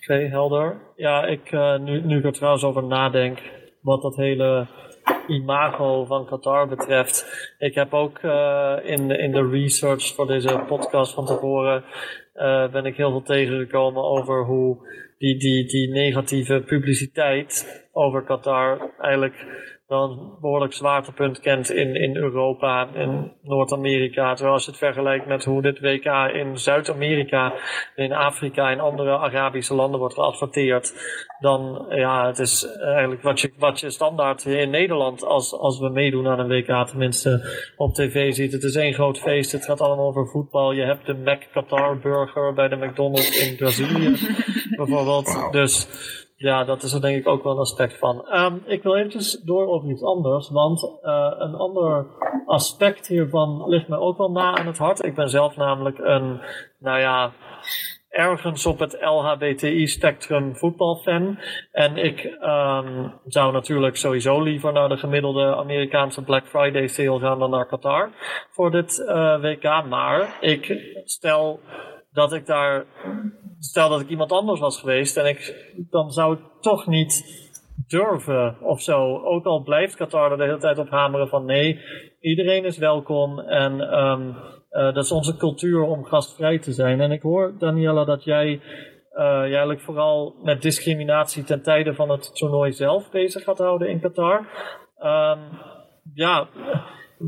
Oké, helder. Ja, ik, uh, nu, nu ik er trouwens over nadenk, wat dat hele imago van Qatar betreft. Ik heb ook uh, in, in de research voor deze podcast van tevoren ben ik heel veel tegengekomen over hoe die, die, die negatieve publiciteit over Qatar eigenlijk wel een behoorlijk zwaartepunt kent in, in Europa en Noord-Amerika. Terwijl als je het vergelijkt met hoe dit WK in Zuid-Amerika, in Afrika en andere Arabische landen wordt geadverteerd, dan ja, het is eigenlijk wat je, wat je standaard in Nederland, als, als we meedoen aan een WK tenminste, op tv ziet. Het is één groot feest, het gaat allemaal over voetbal. Je hebt de Mac Qatar burger bij de McDonald's in Brazilië [laughs] bijvoorbeeld. Dus ja, dat is er denk ik ook wel een aspect van. Um, ik wil eventjes door over iets anders, want uh, een ander aspect hiervan ligt me ook wel na aan het hart. Ik ben zelf namelijk een, nou ja, ergens op het LHBTI-spectrum voetbalfan. En ik um, zou natuurlijk sowieso liever naar de gemiddelde Amerikaanse Black Friday sale gaan dan naar Qatar voor dit uh, WK. Maar ik stel dat ik daar, stel dat ik iemand anders was geweest en ik, dan zou ik toch niet durven of zo. Ook al blijft Qatar er de hele tijd op hameren van nee, iedereen is welkom en um, dat is onze cultuur om gastvrij te zijn. En ik hoor, Daniela, dat jij uh, eigenlijk vooral met discriminatie ten tijde van het toernooi zelf bezig gaat houden in Qatar. Um, ja,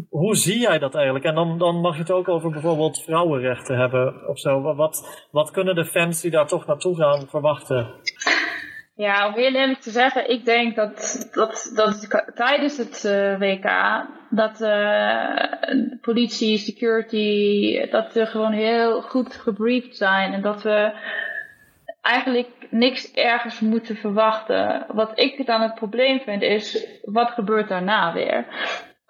hoe zie jij dat eigenlijk? En dan, dan mag je het ook over bijvoorbeeld vrouwenrechten hebben of zo. Wat, wat kunnen de fans die daar toch naartoe gaan verwachten? Ja, om heel eerlijk te zeggen, ik denk dat, dat, dat tijdens het uh, WK dat uh, politie, security, dat we gewoon heel goed gebriefd zijn en dat we eigenlijk niks ergens moeten verwachten. Wat ik dan het probleem vind is, wat gebeurt daarna weer?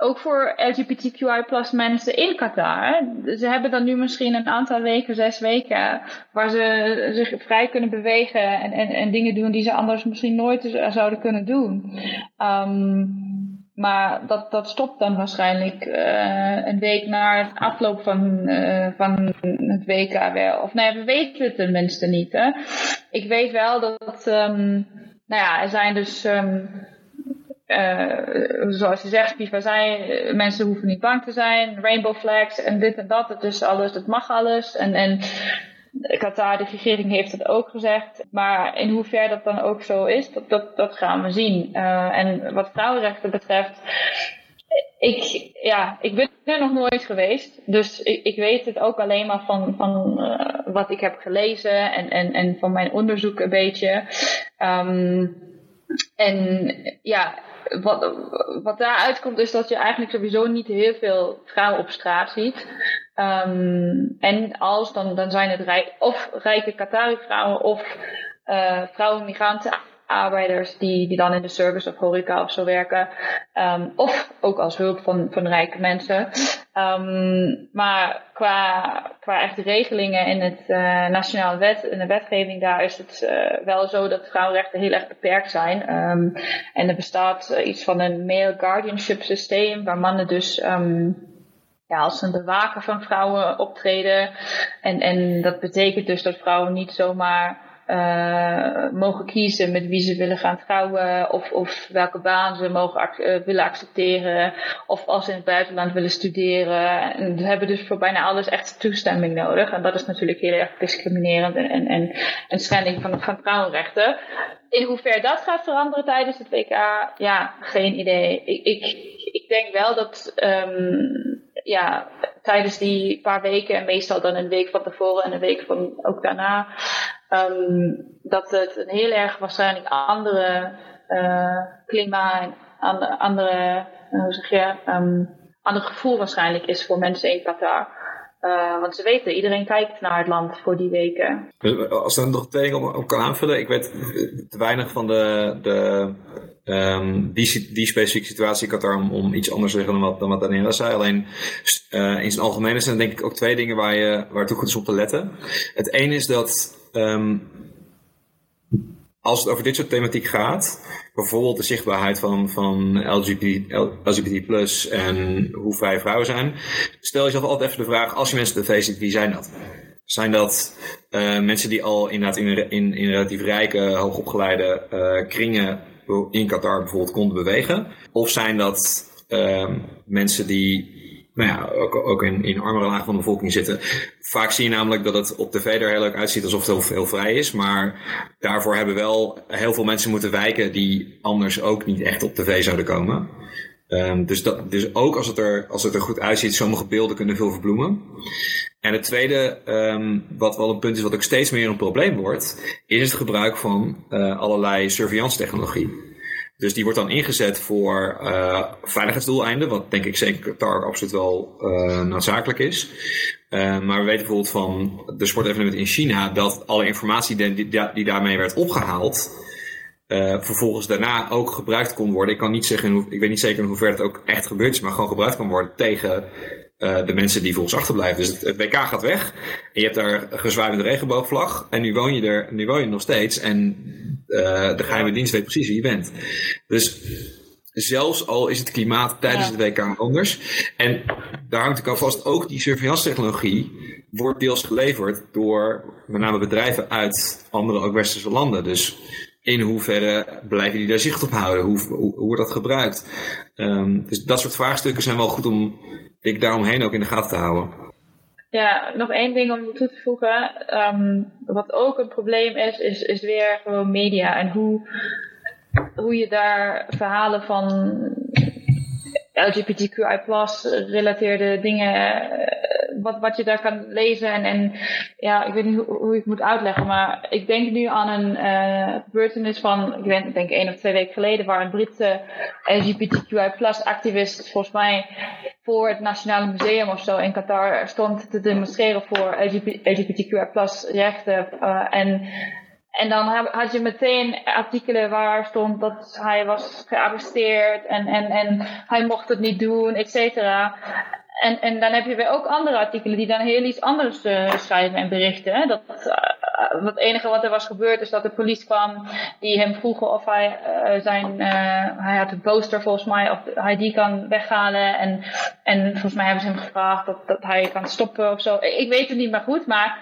Ook voor LGBTQI mensen in Qatar. Ze hebben dan nu misschien een aantal weken, zes weken, waar ze zich vrij kunnen bewegen en, en, en dingen doen die ze anders misschien nooit zouden kunnen doen. Um, maar dat, dat stopt dan waarschijnlijk uh, een week na het afloop van, uh, van het WK wel. Of nee, we weten het tenminste niet. Hè? Ik weet wel dat, um, nou ja, er zijn dus um, uh, zoals je zegt, FIFA zijn, mensen hoeven niet bang te zijn, rainbow flags en dit en dat, het alles, het mag alles. En, en Qatar, de regering heeft het ook gezegd. Maar in hoeverre dat dan ook zo is, dat, dat, gaan we zien. Uh, en wat vrouwenrechten betreft, ik, ja, ik ben er nog nooit geweest. Dus ik, ik weet het ook alleen maar van, van wat ik heb gelezen en, en, en van mijn onderzoek een beetje. Um, en ja, wat, wat daaruit komt is dat je eigenlijk sowieso niet heel veel vrouwen op straat ziet. Um, en als, dan, dan zijn het of rijke Qatari vrouwen of uh, vrouwen migranten arbeiders die, die dan in de service of horeca of zo werken. Um, of ook als hulp van, van rijke mensen. Um, maar qua, qua echt regelingen in het uh, nationale wet, in de wetgeving, daar is het uh, wel zo dat vrouwenrechten heel erg beperkt zijn. Um, en er bestaat uh, iets van een male guardianship systeem, waar mannen dus um, ja, als een bewaker van vrouwen optreden. En, en dat betekent dus dat vrouwen niet zomaar uh, mogen kiezen met wie ze willen gaan trouwen, of, of welke baan ze mogen uh, willen accepteren, of als ze in het buitenland willen studeren. En ze hebben dus voor bijna alles echt toestemming nodig. En dat is natuurlijk heel erg discriminerend en, en, en een schending van, van vrouwenrechten. In hoeverre dat gaat veranderen tijdens het WK, ja, geen idee. Ik, ik, ik denk wel dat um, ja, tijdens die paar weken, en meestal dan een week van tevoren en een week van ook daarna, um, dat het een heel erg waarschijnlijk andere uh, klimaat en andere, andere uh, hoe zeg je, um, ander gevoel waarschijnlijk is voor mensen in Qatar. Uh, want ze weten, iedereen kijkt naar het land voor die weken. Als er nog twee dingen op, kan aanvullen. Ik weet te weinig van de, de um, die, die specifieke situatie in Qatar om, om iets anders zeggen dan wat, dan wat Daniela zei. Alleen uh, in zijn algemene zijn denk ik ook twee dingen waar, je, waar het ook goed is op te letten. Het ene is dat um, als het over dit soort thematiek gaat, bijvoorbeeld de zichtbaarheid van, van LGBT, plus en hoe vrij vrouwen zijn, stel jezelf altijd even de vraag, als je mensen op tv ziet, wie zijn dat? Zijn dat uh, mensen die al inderdaad in, in, in relatief rijke, hoogopgeleide uh, kringen in Qatar bijvoorbeeld konden bewegen? Of zijn dat uh, mensen die nou ja, ook, in, armere lagen van de bevolking zitten. Vaak zie je namelijk dat het op tv er heel leuk uitziet alsof het heel, vrij is. Maar daarvoor hebben wel heel veel mensen moeten wijken die anders ook niet echt op tv zouden komen. Um, dus, dat, dus ook als het, er, als het er goed uitziet, sommige beelden kunnen veel verbloemen. En het tweede, um, wat wel een punt is wat ook steeds meer een probleem wordt, is het gebruik van uh, allerlei surveillance technologie. Dus die wordt dan ingezet voor uh, veiligheidsdoeleinden, wat denk ik zeker Qatar absoluut wel uh, noodzakelijk is. Uh, maar we weten bijvoorbeeld van de sportevenementen in China dat alle informatie die, die, daarmee werd opgehaald, vervolgens daarna ook gebruikt kon worden. Ik kan niet zeggen, ik weet niet zeker in hoeverre het ook echt gebeurd is, maar gewoon gebruikt kan worden tegen de mensen die volgens achterblijven. Dus het, WK gaat weg. En je hebt daar gezwaaide regenboogvlag. En nu woon je er, nu woon je nog steeds. En uh, de geheime dienst weet precies wie je bent. Dus zelfs al is het klimaat tijdens het WK anders. En daar hangt ik alvast ook die surveillance technologie wordt deels geleverd door met name bedrijven uit andere ook westerse landen. Dus in hoeverre blijven die daar zicht op houden? Hoe, hoe, hoe wordt dat gebruikt? Um, dus dat soort vraagstukken zijn wel goed om ik daaromheen ook in de gaten te houden. Ja, nog één ding om toe te voegen. Um, wat ook een probleem is, is, is weer gewoon media. En hoe, hoe je daar verhalen van LGBTQI relateerde dingen wat, wat je daar kan lezen. En, en ja, ik weet niet hoe, ik het moet uitleggen. Maar ik denk nu aan een uh, gebeurtenis van, ik denk, denk één of twee weken geleden, waar een Britse LGBTQI activist volgens mij voor het Nationale Museum of zo in Qatar stond te demonstreren voor LGBTQI rechten. Uh, en en dan had je meteen artikelen waar stond dat hij was gearresteerd en, en, en hij mocht het niet doen, et cetera. En, en dan heb je weer ook andere artikelen die dan heel iets anders uh, schrijven en berichten. Hè? Dat, uh, het enige wat er was gebeurd is dat de politie kwam die hem vroegen of hij uh, zijn, hij had een poster volgens mij, of hij die kan weghalen. En, en volgens mij hebben ze hem gevraagd dat, dat hij kan stoppen of zo. Ik weet het niet meer goed, maar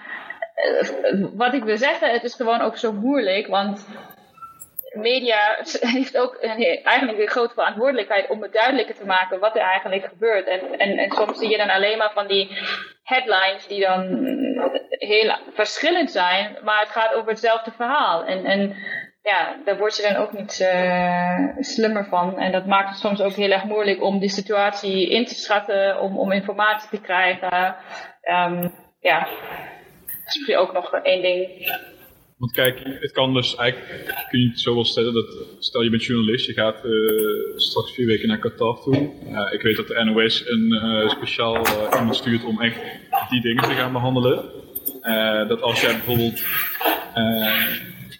wat ik wil zeggen, het is gewoon ook zo moeilijk, want media heeft ook een, eigenlijk een grote verantwoordelijkheid om het duidelijker te maken wat er eigenlijk gebeurt. En, en, en soms zie je dan alleen maar van die headlines die dan heel verschillend zijn, maar het gaat over hetzelfde verhaal. En, en ja, daar word je dan ook niet uh, slimmer van. En dat maakt het soms ook heel erg moeilijk om die situatie in te schatten, om, om informatie te krijgen. Um, ja, is misschien ook nog één ding want kijk, het kan dus eigenlijk, kun je het zo wel stellen dat, stel je bent journalist, je gaat uh, straks vier weken naar Qatar toe. Ik weet dat de NOS een uh, speciaal iemand stuurt om echt die dingen te gaan behandelen. dat als jij bijvoorbeeld,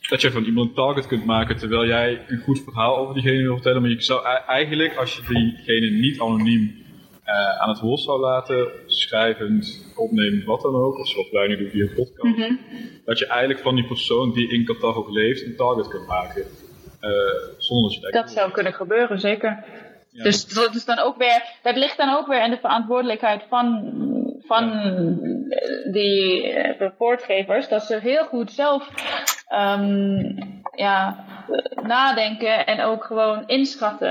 dat je van iemand een target kunt maken terwijl jij een goed verhaal over diegene wil vertellen. Maar je zou eigenlijk, als je diegene niet anoniem aan het woord zou laten, schrijvend, opnemend, wat dan ook, of zoals wij nu doen via een podcast, mm -hmm. dat je eigenlijk van die persoon die in Qatar leeft, een target kunt maken. Uh, zonder dat je Dat zou kunnen gebeuren, zeker. Ja. Dus dat, is dan ook weer, dat ligt dan ook weer in de verantwoordelijkheid van, van ja. die rapportgevers, dat ze heel goed zelf um, ja, nadenken en ook gewoon inschatten,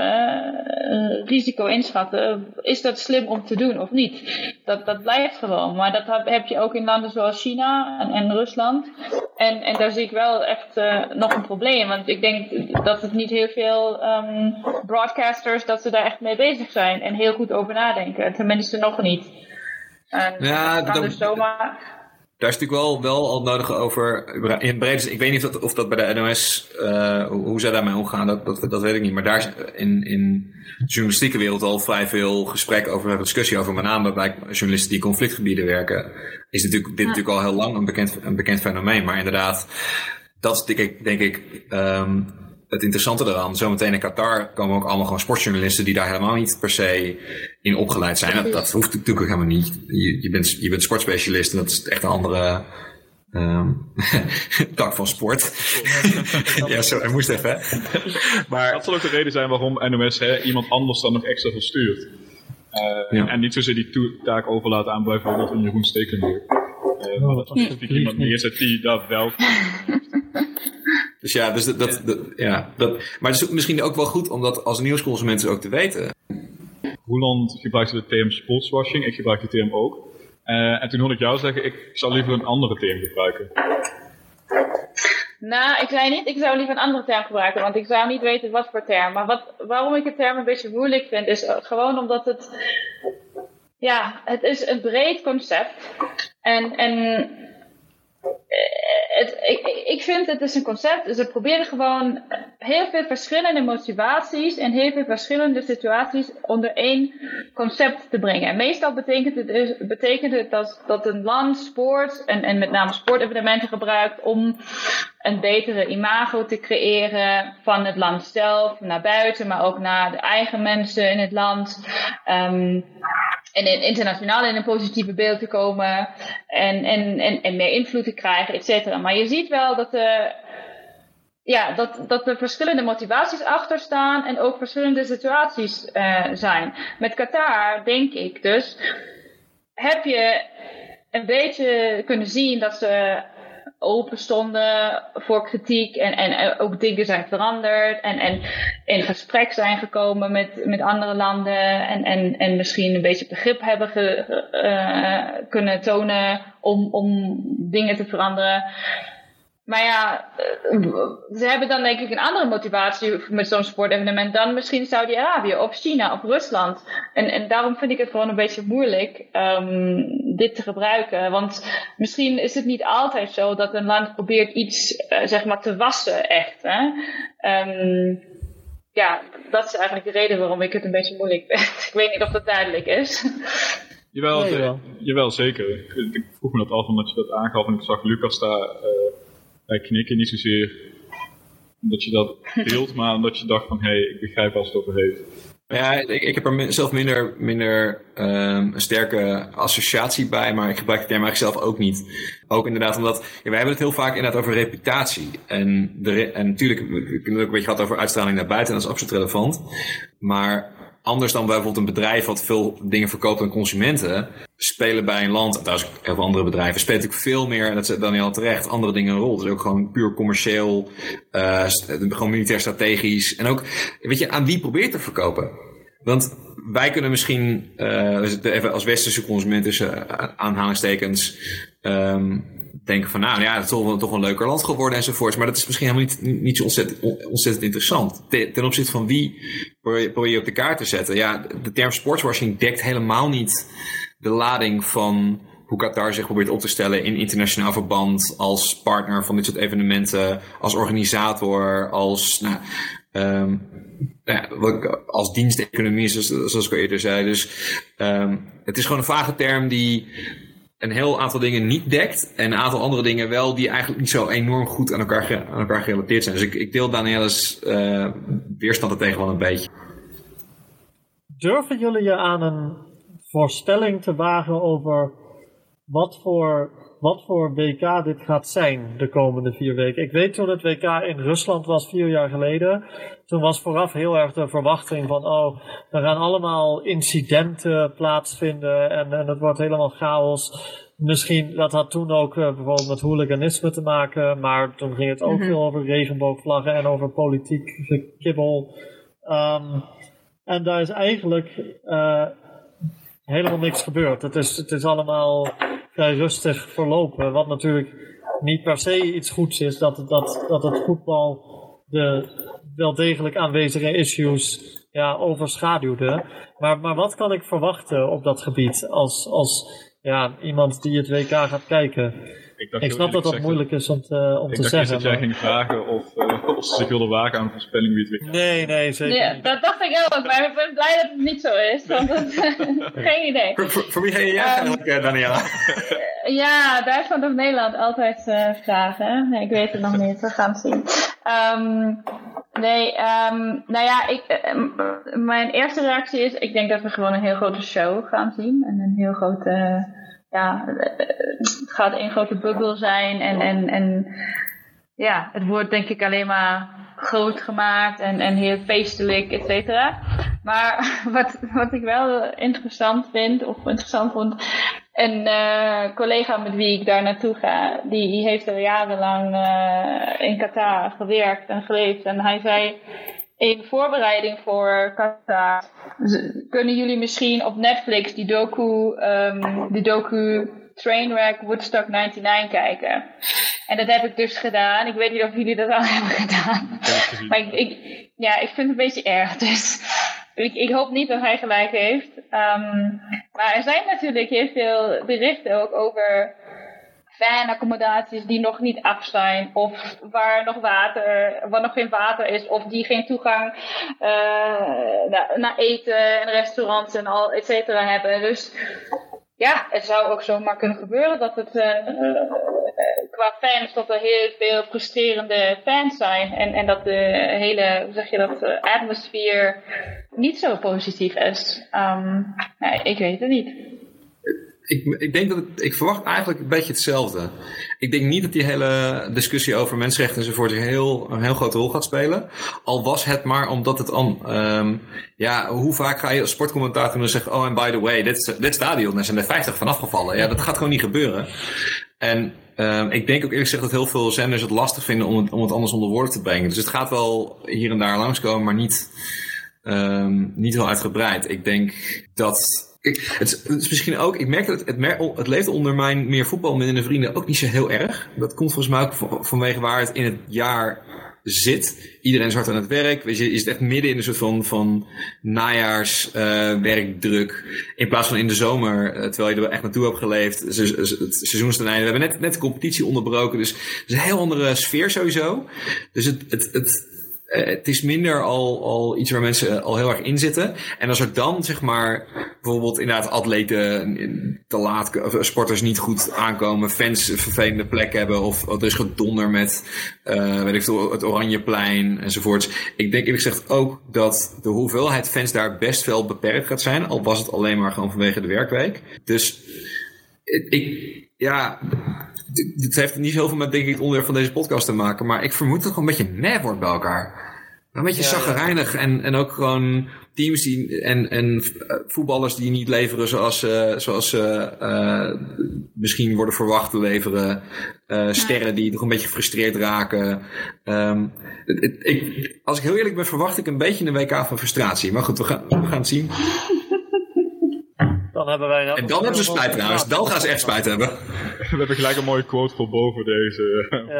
uh, risico inschatten. Is dat slim om te doen of niet? Dat, dat blijft gewoon. Maar dat heb je ook in landen zoals China en, en Rusland. En, en daar zie ik wel echt uh, nog een probleem. Want ik denk dat het niet heel veel um, broadcasters, dat ze daar echt mee bezig zijn. En heel goed over nadenken. Tenminste nog niet. En ja, dat kan dus zomaar daar is natuurlijk wel, wel al nodig over. In breed, ik weet niet of dat, of dat bij de NOS, uh, hoe zij daarmee omgaan, dat, dat, dat, weet ik niet. Maar daar is in, in de journalistieke wereld al vrij veel gesprek over, discussie over. Met name bij journalisten die conflictgebieden werken. Is natuurlijk, dit natuurlijk al heel lang een bekend, een bekend fenomeen. Maar inderdaad, dat is denk ik, denk ik um, het interessante eraan, zometeen in Qatar komen ook allemaal gewoon sportjournalisten die daar helemaal niet per se in opgeleid zijn. Dat, dat hoeft natuurlijk ook helemaal niet. Je, je, bent, je bent sportspecialist en dat is echt een andere um, [laughs] tak van sport. [laughs] ja, zo, hij moest even. Maar, dat zal ook de reden zijn waarom NOS hè, iemand anders dan nog extra verstuurt. Uh, ja. En niet zozeer die taak overlaten aan bijvoorbeeld een Jeroen Stekelenburg. Uh, maar dat specifiek iemand neerzet die dat wel dus ja, dus dat, dat, ja, dat, maar het is misschien ook wel goed om dat als nieuwsconsument ook te weten. Roeland gebruikte de term sportswashing, ik gebruik die term ook. Uh, en toen hoorde ik jou zeggen, ik zou liever een andere term gebruiken. Nou, ik zei niet, ik zou liever een andere term gebruiken, want ik zou niet weten wat voor term. Maar wat, waarom ik het term een beetje moeilijk vind, is gewoon omdat het, ja, het is een breed concept. En, en het, ik, vind het is een concept. Ze proberen gewoon heel veel verschillende motivaties en heel veel verschillende situaties onder één concept te brengen. En meestal betekent het, dus, betekent het dat, dat een land sport en, en met name sportevenementen gebruikt om een betere imago te creëren van het land zelf naar buiten, maar ook naar de eigen mensen in het land. Um, en in, internationaal in een positieve beeld te komen en, en, en, en meer invloed te krijgen, et cetera. Maar je ziet wel dat er, ja, dat, dat er verschillende motivaties achter staan en ook verschillende situaties uh, zijn. Met Qatar denk ik dus, heb je een beetje kunnen zien dat ze open stonden voor kritiek en, en ook dingen zijn veranderd en, en in gesprek zijn gekomen met, met andere landen en, en, en misschien een beetje begrip hebben ge, uh, kunnen tonen om, om dingen te veranderen. Maar ja, eh, ze hebben dan denk ik een andere motivatie met zo'n sportevenement dan misschien Saudi-Arabië of China of Rusland. En, en daarom vind ik het gewoon een beetje moeilijk um, dit te gebruiken. Want misschien is het niet altijd zo dat een land probeert iets uh, zeg maar te wassen echt. Hè? Um, ja, dat is eigenlijk de reden waarom ik het een beetje moeilijk vind. [laughs] ik weet niet of dat duidelijk is. Jawel, nee, jawel. jawel zeker. Ik, ik, vroeg me dat af omdat je dat aangaf en ik zag Lucas daar... Uh, wij knikken niet zozeer omdat je dat deelt, maar omdat je dacht van hé, hey, ik begrijp waar het over heeft. Ja, ik, ik heb er zelf minder, minder um, een sterke associatie bij, maar ik gebruik de term eigenlijk zelf ook niet. Ook inderdaad omdat, ja, wij hebben het heel vaak inderdaad over reputatie. En, de, en natuurlijk, we hebben het ook een beetje gehad over uitstraling naar buiten, en dat is absoluut relevant. Maar anders dan bijvoorbeeld een bedrijf wat veel dingen verkoopt aan consumenten, spelen bij een land, en trouwens heel veel andere bedrijven, spelen natuurlijk veel meer, en dat is dan heel terecht, andere dingen een rol. Dus ook gewoon puur commercieel, uh, gewoon militair strategisch. En ook, weet je, aan wie probeert te verkopen? Want wij kunnen misschien, uh, even als westerse consument tussen aanhalingstekens, um, denken van nou ja, het is toch, een leuker land geworden enzovoorts. Maar dat is misschien helemaal niet, niet zo ontzettend, interessant. Ten, opzichte van wie probeer je op de kaart te zetten. Ja, de term sportswashing dekt helemaal niet de lading van hoe Qatar zich probeert op te stellen in internationaal verband, als partner van dit soort evenementen, als organisator, als, nou, um, ja, als diensteconomie, zoals, zoals ik al eerder zei. Dus um, het is gewoon een vage term die een heel aantal dingen niet dekt. En een aantal andere dingen wel, die eigenlijk niet zo enorm goed aan elkaar, aan elkaar gerelateerd zijn. Dus ik, ik deel Daniela's uh, weerstand er tegen wel een beetje. Durven jullie je aan een voorstelling te wagen over wat voor, wat voor WK dit gaat zijn de komende vier weken? Ik weet toen het WK in Rusland was vier jaar geleden. Toen was vooraf heel erg de verwachting van, oh, er gaan allemaal incidenten plaatsvinden en, en het wordt helemaal chaos. Misschien, dat had toen ook uh, bijvoorbeeld met hooliganisme te maken, maar toen ging het ook mhm. veel over regenboogvlaggen en over politiek gekibbel. Um, en daar is eigenlijk uh, helemaal niks gebeurd. Het is, het is allemaal vrij rustig verlopen, wat natuurlijk niet per se iets goeds is, dat, dat, dat het voetbal de wel degelijk aanwezige issues ja, overschaduwde. Maar, maar wat kan ik verwachten op dat gebied als, als ja, iemand die het WK gaat kijken? Ik, ik snap dat dat moeilijk is om te, om te zeggen. Ik dacht dat jij ging vragen of, uh, [laughs] of ze zich wilden wagen aan een voorspelling wie het WK Nee, nee, zeker nee, Dat dacht ik ook, maar ik ben blij dat het niet zo is. Want [laughs] [laughs] geen idee. Voor, voor, wie ga je um, eigenlijk, uh, Daniela? ja, Duitsland of Nederland, altijd uh, vragen. Nee, ik weet het nog niet, we gaan het zien. Um, Nee, um, nou ja, ik, mijn eerste reactie is, ik denk dat we gewoon een heel grote show gaan zien. En een heel grote, ja, het gaat een grote bubbel zijn. En, en, en ja, het wordt denk ik alleen maar groot gemaakt en, en heel feestelijk, et cetera. Maar [laughs] wat, wat ik wel interessant vind, of interessant vond, een uh, collega met wie ik daar naartoe ga, die, heeft al jarenlang uh, in Qatar gewerkt en geleefd. En hij zei, in voorbereiding voor Qatar, kunnen jullie misschien op Netflix die docu, um, die docu Trainwreck Woodstock 99 kijken. En dat heb ik dus gedaan. Ik weet niet of jullie dat al [laughs] hebben gedaan. maar ik, ik, ja, ik vind het een beetje erg. Dus ik, ik hoop niet dat hij gelijk heeft. Um, maar er zijn natuurlijk heel veel berichten ook over fanaccommodaties die nog niet af zijn, of waar nog water, waar nog geen water is, of die geen toegang uh, naar, naar, eten en restaurants en al, et cetera hebben. Dus ja, het zou ook zomaar kunnen gebeuren dat het uh, qua fans dat er heel veel frustrerende fans zijn en, en dat de hele, hoe zeg je dat, atmosfeer niet zo positief is. Nee, ik weet het niet. Ik, ik denk dat ik verwacht eigenlijk een beetje hetzelfde. Ik denk niet dat die hele discussie over mensenrechten enzovoort een heel, een heel grote rol gaat spelen. Al was het maar omdat het an, um, ja, hoe vaak ga je als sportcommentator dan zeggen, oh en by the way, dit, dit stadion, er zijn er 50 van afgevallen. Ja, dat gaat gewoon niet gebeuren. En um, ik denk ook eerlijk gezegd dat heel veel zenders het lastig vinden om het, om het anders onder woorden te brengen. Dus het gaat wel hier en daar langskomen, maar niet Um, niet heel uitgebreid. Ik denk dat. Ik, het, is misschien ook, ik merk dat het, het, het leeft onder mijn meer voetbal de vrienden ook niet zo heel erg. Dat komt volgens mij ook vanwege waar het in het jaar zit. Iedereen is hard aan het werk. Weet je, is het echt midden in een soort van, van najaarswerkdruk. Uh, in plaats van in de zomer, uh, terwijl je er echt naartoe hebt geleefd. Het seizoen ten einde. We hebben net, net de competitie onderbroken. Dus het is een heel andere sfeer sowieso. Dus het, het, het eh, het is minder al, al iets waar mensen al heel erg in zitten. En als er dan, zeg maar, bijvoorbeeld inderdaad atleten te laat, sporters niet goed aankomen, fans vervelende plek hebben, of er is gedonder met, weet ik veel, het Oranjeplein enzovoorts. Ik denk eerlijk gezegd ook dat de hoeveelheid fans daar best wel beperkt gaat zijn, al was het alleen maar gewoon vanwege de werkweek. Dus ik, ja, het heeft niet heel veel met denk ik, het onderwerp van deze podcast te maken, maar ik vermoed dat het gewoon een beetje meh wordt bij elkaar. Een beetje ja, en, en ook gewoon teams die, en, en voetballers die niet leveren zoals, uh, zoals ze uh, misschien worden verwacht te leveren. Uh, sterren die nog een beetje gefrustreerd raken. Um, ik, als ik heel eerlijk ben, verwacht ik een beetje een WK van frustratie. Maar goed, we gaan, we gaan het zien. Dan hebben wij en dan hebben ze spijt trouwens. Dan gaan ze echt spijt hebben. We hebben gelijk een mooie quote voor boven deze. Ja.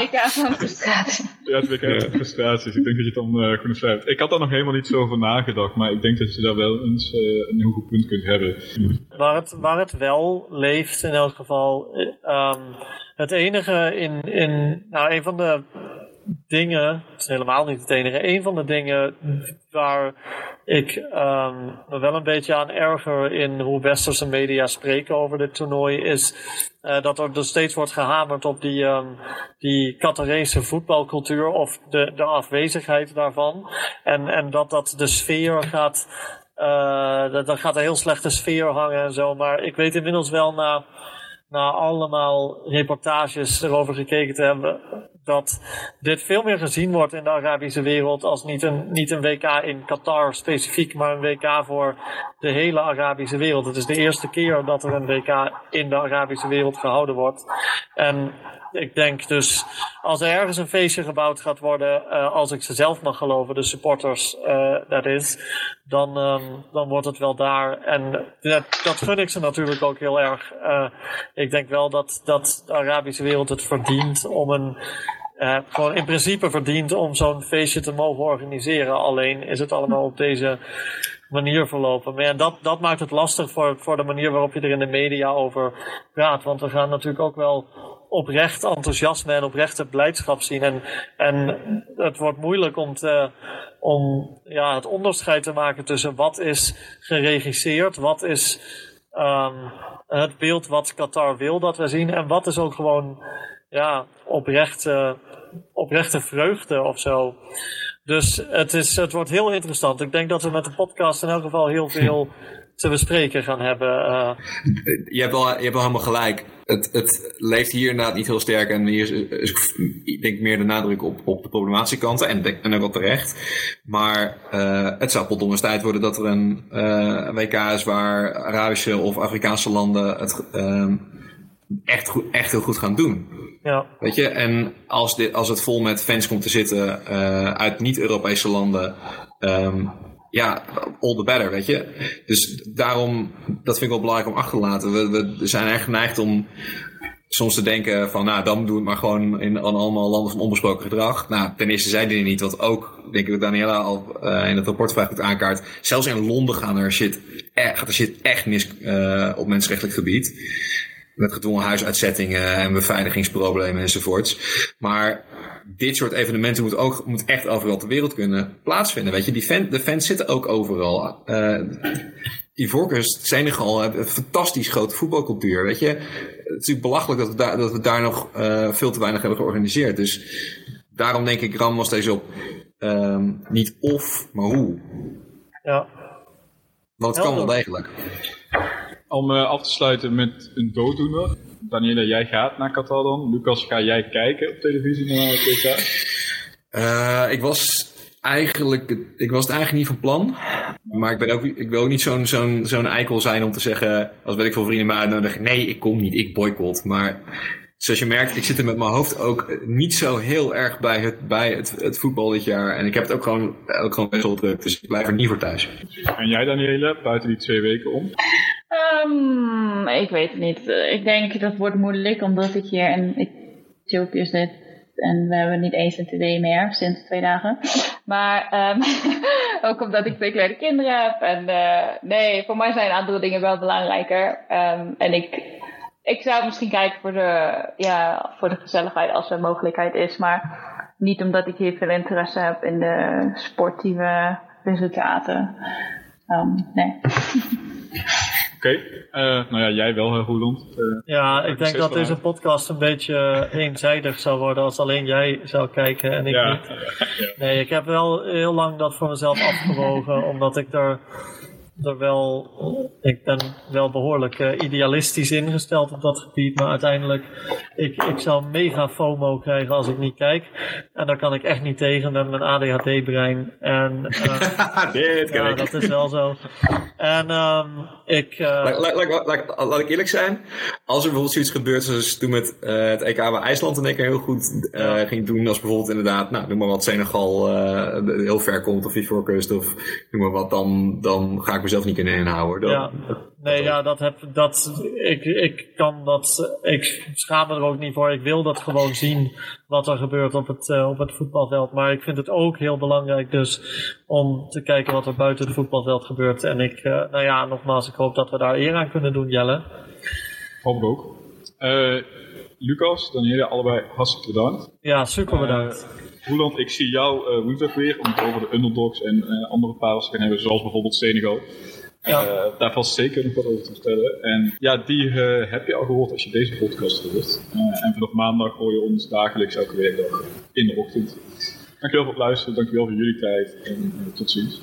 WK van frustratie. Ja, het WK van frustraties. Ik denk dat je het dan uh, kunt schrijven. Ik had daar nog helemaal niet zo over nagedacht, maar ik denk dat je daar wel eens uh, een heel goed punt kunt hebben. Waar het, waar het wel leeft in elk geval. Um, het enige in, in nou, een van de dingen, het is helemaal niet het enige, een van de dingen waar ik um, me wel een beetje aan erger in hoe westerse media spreken over dit toernooi, is uh, dat er dus steeds wordt gehamerd op die, um, die Qatarese voetbalcultuur of de, de afwezigheid daarvan. En, en dat dat de sfeer gaat, dat, dat gaat een heel slechte sfeer hangen en zo. Maar ik weet inmiddels wel na na allemaal reportages erover gekeken te hebben, dat dit veel meer gezien wordt in de Arabische wereld als niet een, niet een WK in Qatar specifiek, maar een WK voor de hele Arabische wereld. Het is de eerste keer dat er een WK in de Arabische wereld gehouden wordt. En ik denk dus, als er ergens een feestje gebouwd gaat worden, uh, als ik ze zelf mag geloven, de supporters, uh, dat is, dan, um, dan wordt het wel daar. En dat, dat gun ik ze natuurlijk ook heel erg. Uh, ik denk wel dat, dat de Arabische wereld het verdient om een, gewoon in principe verdient om zo'n feestje te mogen organiseren. Alleen is het allemaal op deze manier verlopen. Maar dat, dat maakt het lastig voor, voor de manier waarop je er in de media over praat. Want we gaan natuurlijk ook wel oprecht enthousiasme en oprechte blijdschap zien. En, en het wordt moeilijk om, om ja, het onderscheid te maken tussen wat is geregisseerd, wat is um, het beeld wat Qatar wil dat we zien, en wat is ook gewoon ja, oprechte, oprechte vreugde of zo. Dus het, is, het wordt heel interessant. Ik denk dat we met de podcast in elk geval heel veel [laughs] te bespreken gaan hebben. Uh. Je, hebt wel, je hebt wel helemaal gelijk. Het, het leeft hier inderdaad niet heel sterk. En hier is, ik denk meer de nadruk op, op de problematische kanten. En, en ook wel terecht. Maar uh, het zou potdommers tijd worden dat er een, uh, een WK is waar Arabische of Afrikaanse landen het uh, echt, goed, echt heel goed gaan doen. Ja. Weet je, en als, dit, als het vol met fans komt te zitten uit niet-Europese landen. Um, ja, all the better, weet je. Dus daarom, dat vind ik wel belangrijk om achter te laten. We, we zijn erg geneigd om soms te denken van, nou, dan doen we het maar gewoon in allemaal landen van onbesproken gedrag. Nou, ten eerste zijn die niet, wat ook, denk ik dat Daniela al uh, in het rapport vrij goed aankaart. Zelfs in Londen gaan er shit, echt, gaat er shit echt mis uh, op mensenrechtelijk gebied. Met gedwongen huisuitzettingen en beveiligingsproblemen enzovoorts. Maar dit soort evenementen moet, ook, moet echt overal ter wereld kunnen plaatsvinden. Weet je, die fan, de fans zitten ook overal. Uh, Ivoorkust, Senegal hebben een fantastisch grote voetbalcultuur. Weet je, het is natuurlijk belachelijk dat we daar, dat we daar nog uh, veel te weinig hebben georganiseerd. Dus daarom denk ik, Ram was deze op um, niet of, maar hoe. Ja. Want het kan wel degelijk. Om uh, af te sluiten met een dooddoener. Daniela, jij gaat naar Qatar dan. Lucas, ga jij kijken op televisie naar het? Uh, ik was eigenlijk, ik was het eigenlijk niet van plan. Maar ik, ben ook, ik wil ook niet zo'n zo'n zo'n eikel zijn om te zeggen, als weet ik veel vrienden me uitnodigen, nee, ik kom niet, ik boycott. Maar zoals je merkt, ik zit er met mijn hoofd ook niet zo heel erg bij het, bij het, het voetbal dit jaar. En ik heb het ook gewoon, ook gewoon best wel druk, dus ik blijf er niet voor thuis. En jij Daniela, buiten die twee weken om? Um, ik weet het niet. Ik denk dat wordt moeilijk omdat ik hier in Ethiopië zit. En we hebben niet eens een TD meer sinds twee dagen. Maar um, [laughs] ook omdat ik twee kleine kinderen heb. En uh, nee, voor mij zijn andere dingen wel belangrijker. Um, en ik, ik zou misschien kijken voor de, ja, voor de gezelligheid als er mogelijkheid is. Maar niet omdat ik heel veel interesse heb in de sportieve resultaten. Um, nee. [laughs] Oké, eh, nou ja, jij wel, Roeland. Uh, ja, ik denk dat deze podcast een beetje eenzijdig zou worden als alleen jij zou kijken en ik ja. niet. Nee, ik heb wel heel lang dat voor mezelf afgewogen, omdat ik er er wel, ik ben wel behoorlijk uh, idealistisch ingesteld op dat gebied, maar uiteindelijk, ik, ik zou mega FOMO krijgen als ik niet kijk. En daar kan ik echt niet tegen met mijn ADHD-brein. En uh, [laughs] Dit ja, ik. dat is wel zo. En um, ik... Uh, laat, laat, laat, laat, laat ik eerlijk zijn, als er bijvoorbeeld zoiets gebeurt zoals toen met het EK waar IJsland in één keer heel goed ging doen, als bijvoorbeeld inderdaad, nou noem maar wat, Senegal heel ver komt of iets voorkust of noem maar wat, dan, dan ga ik mezelf niet kunnen inhouden. Dan, Ja. Nee, ja, dat heb, dat, ik, ik kan dat, ik schaam me er ook niet voor. Ik wil dat gewoon zien wat er gebeurt op het, uh, op het voetbalveld. Maar ik vind het ook heel belangrijk dus om te kijken wat er buiten het voetbalveld gebeurt. En ik, uh, nou ja, nogmaals, ik hoop dat we daar eer aan kunnen doen, Jelle. Hoop ik ook. Uh, Lucas, Danielle, allebei hartstikke bedankt. Ja, super bedankt. Roeland, ik zie jou woensdag weer om het over de underdogs en uh, andere parels te gaan hebben, zoals bijvoorbeeld Senegal. Ja. Uh, daar valt zeker nog wat over te vertellen. En ja, die uh, heb je al gehoord als je deze podcast hoort. Uh, en vanaf maandag hoor je ons dagelijks elke werkdag in de ochtend. Dankjewel voor het luisteren, dankjewel voor jullie tijd en tot ziens.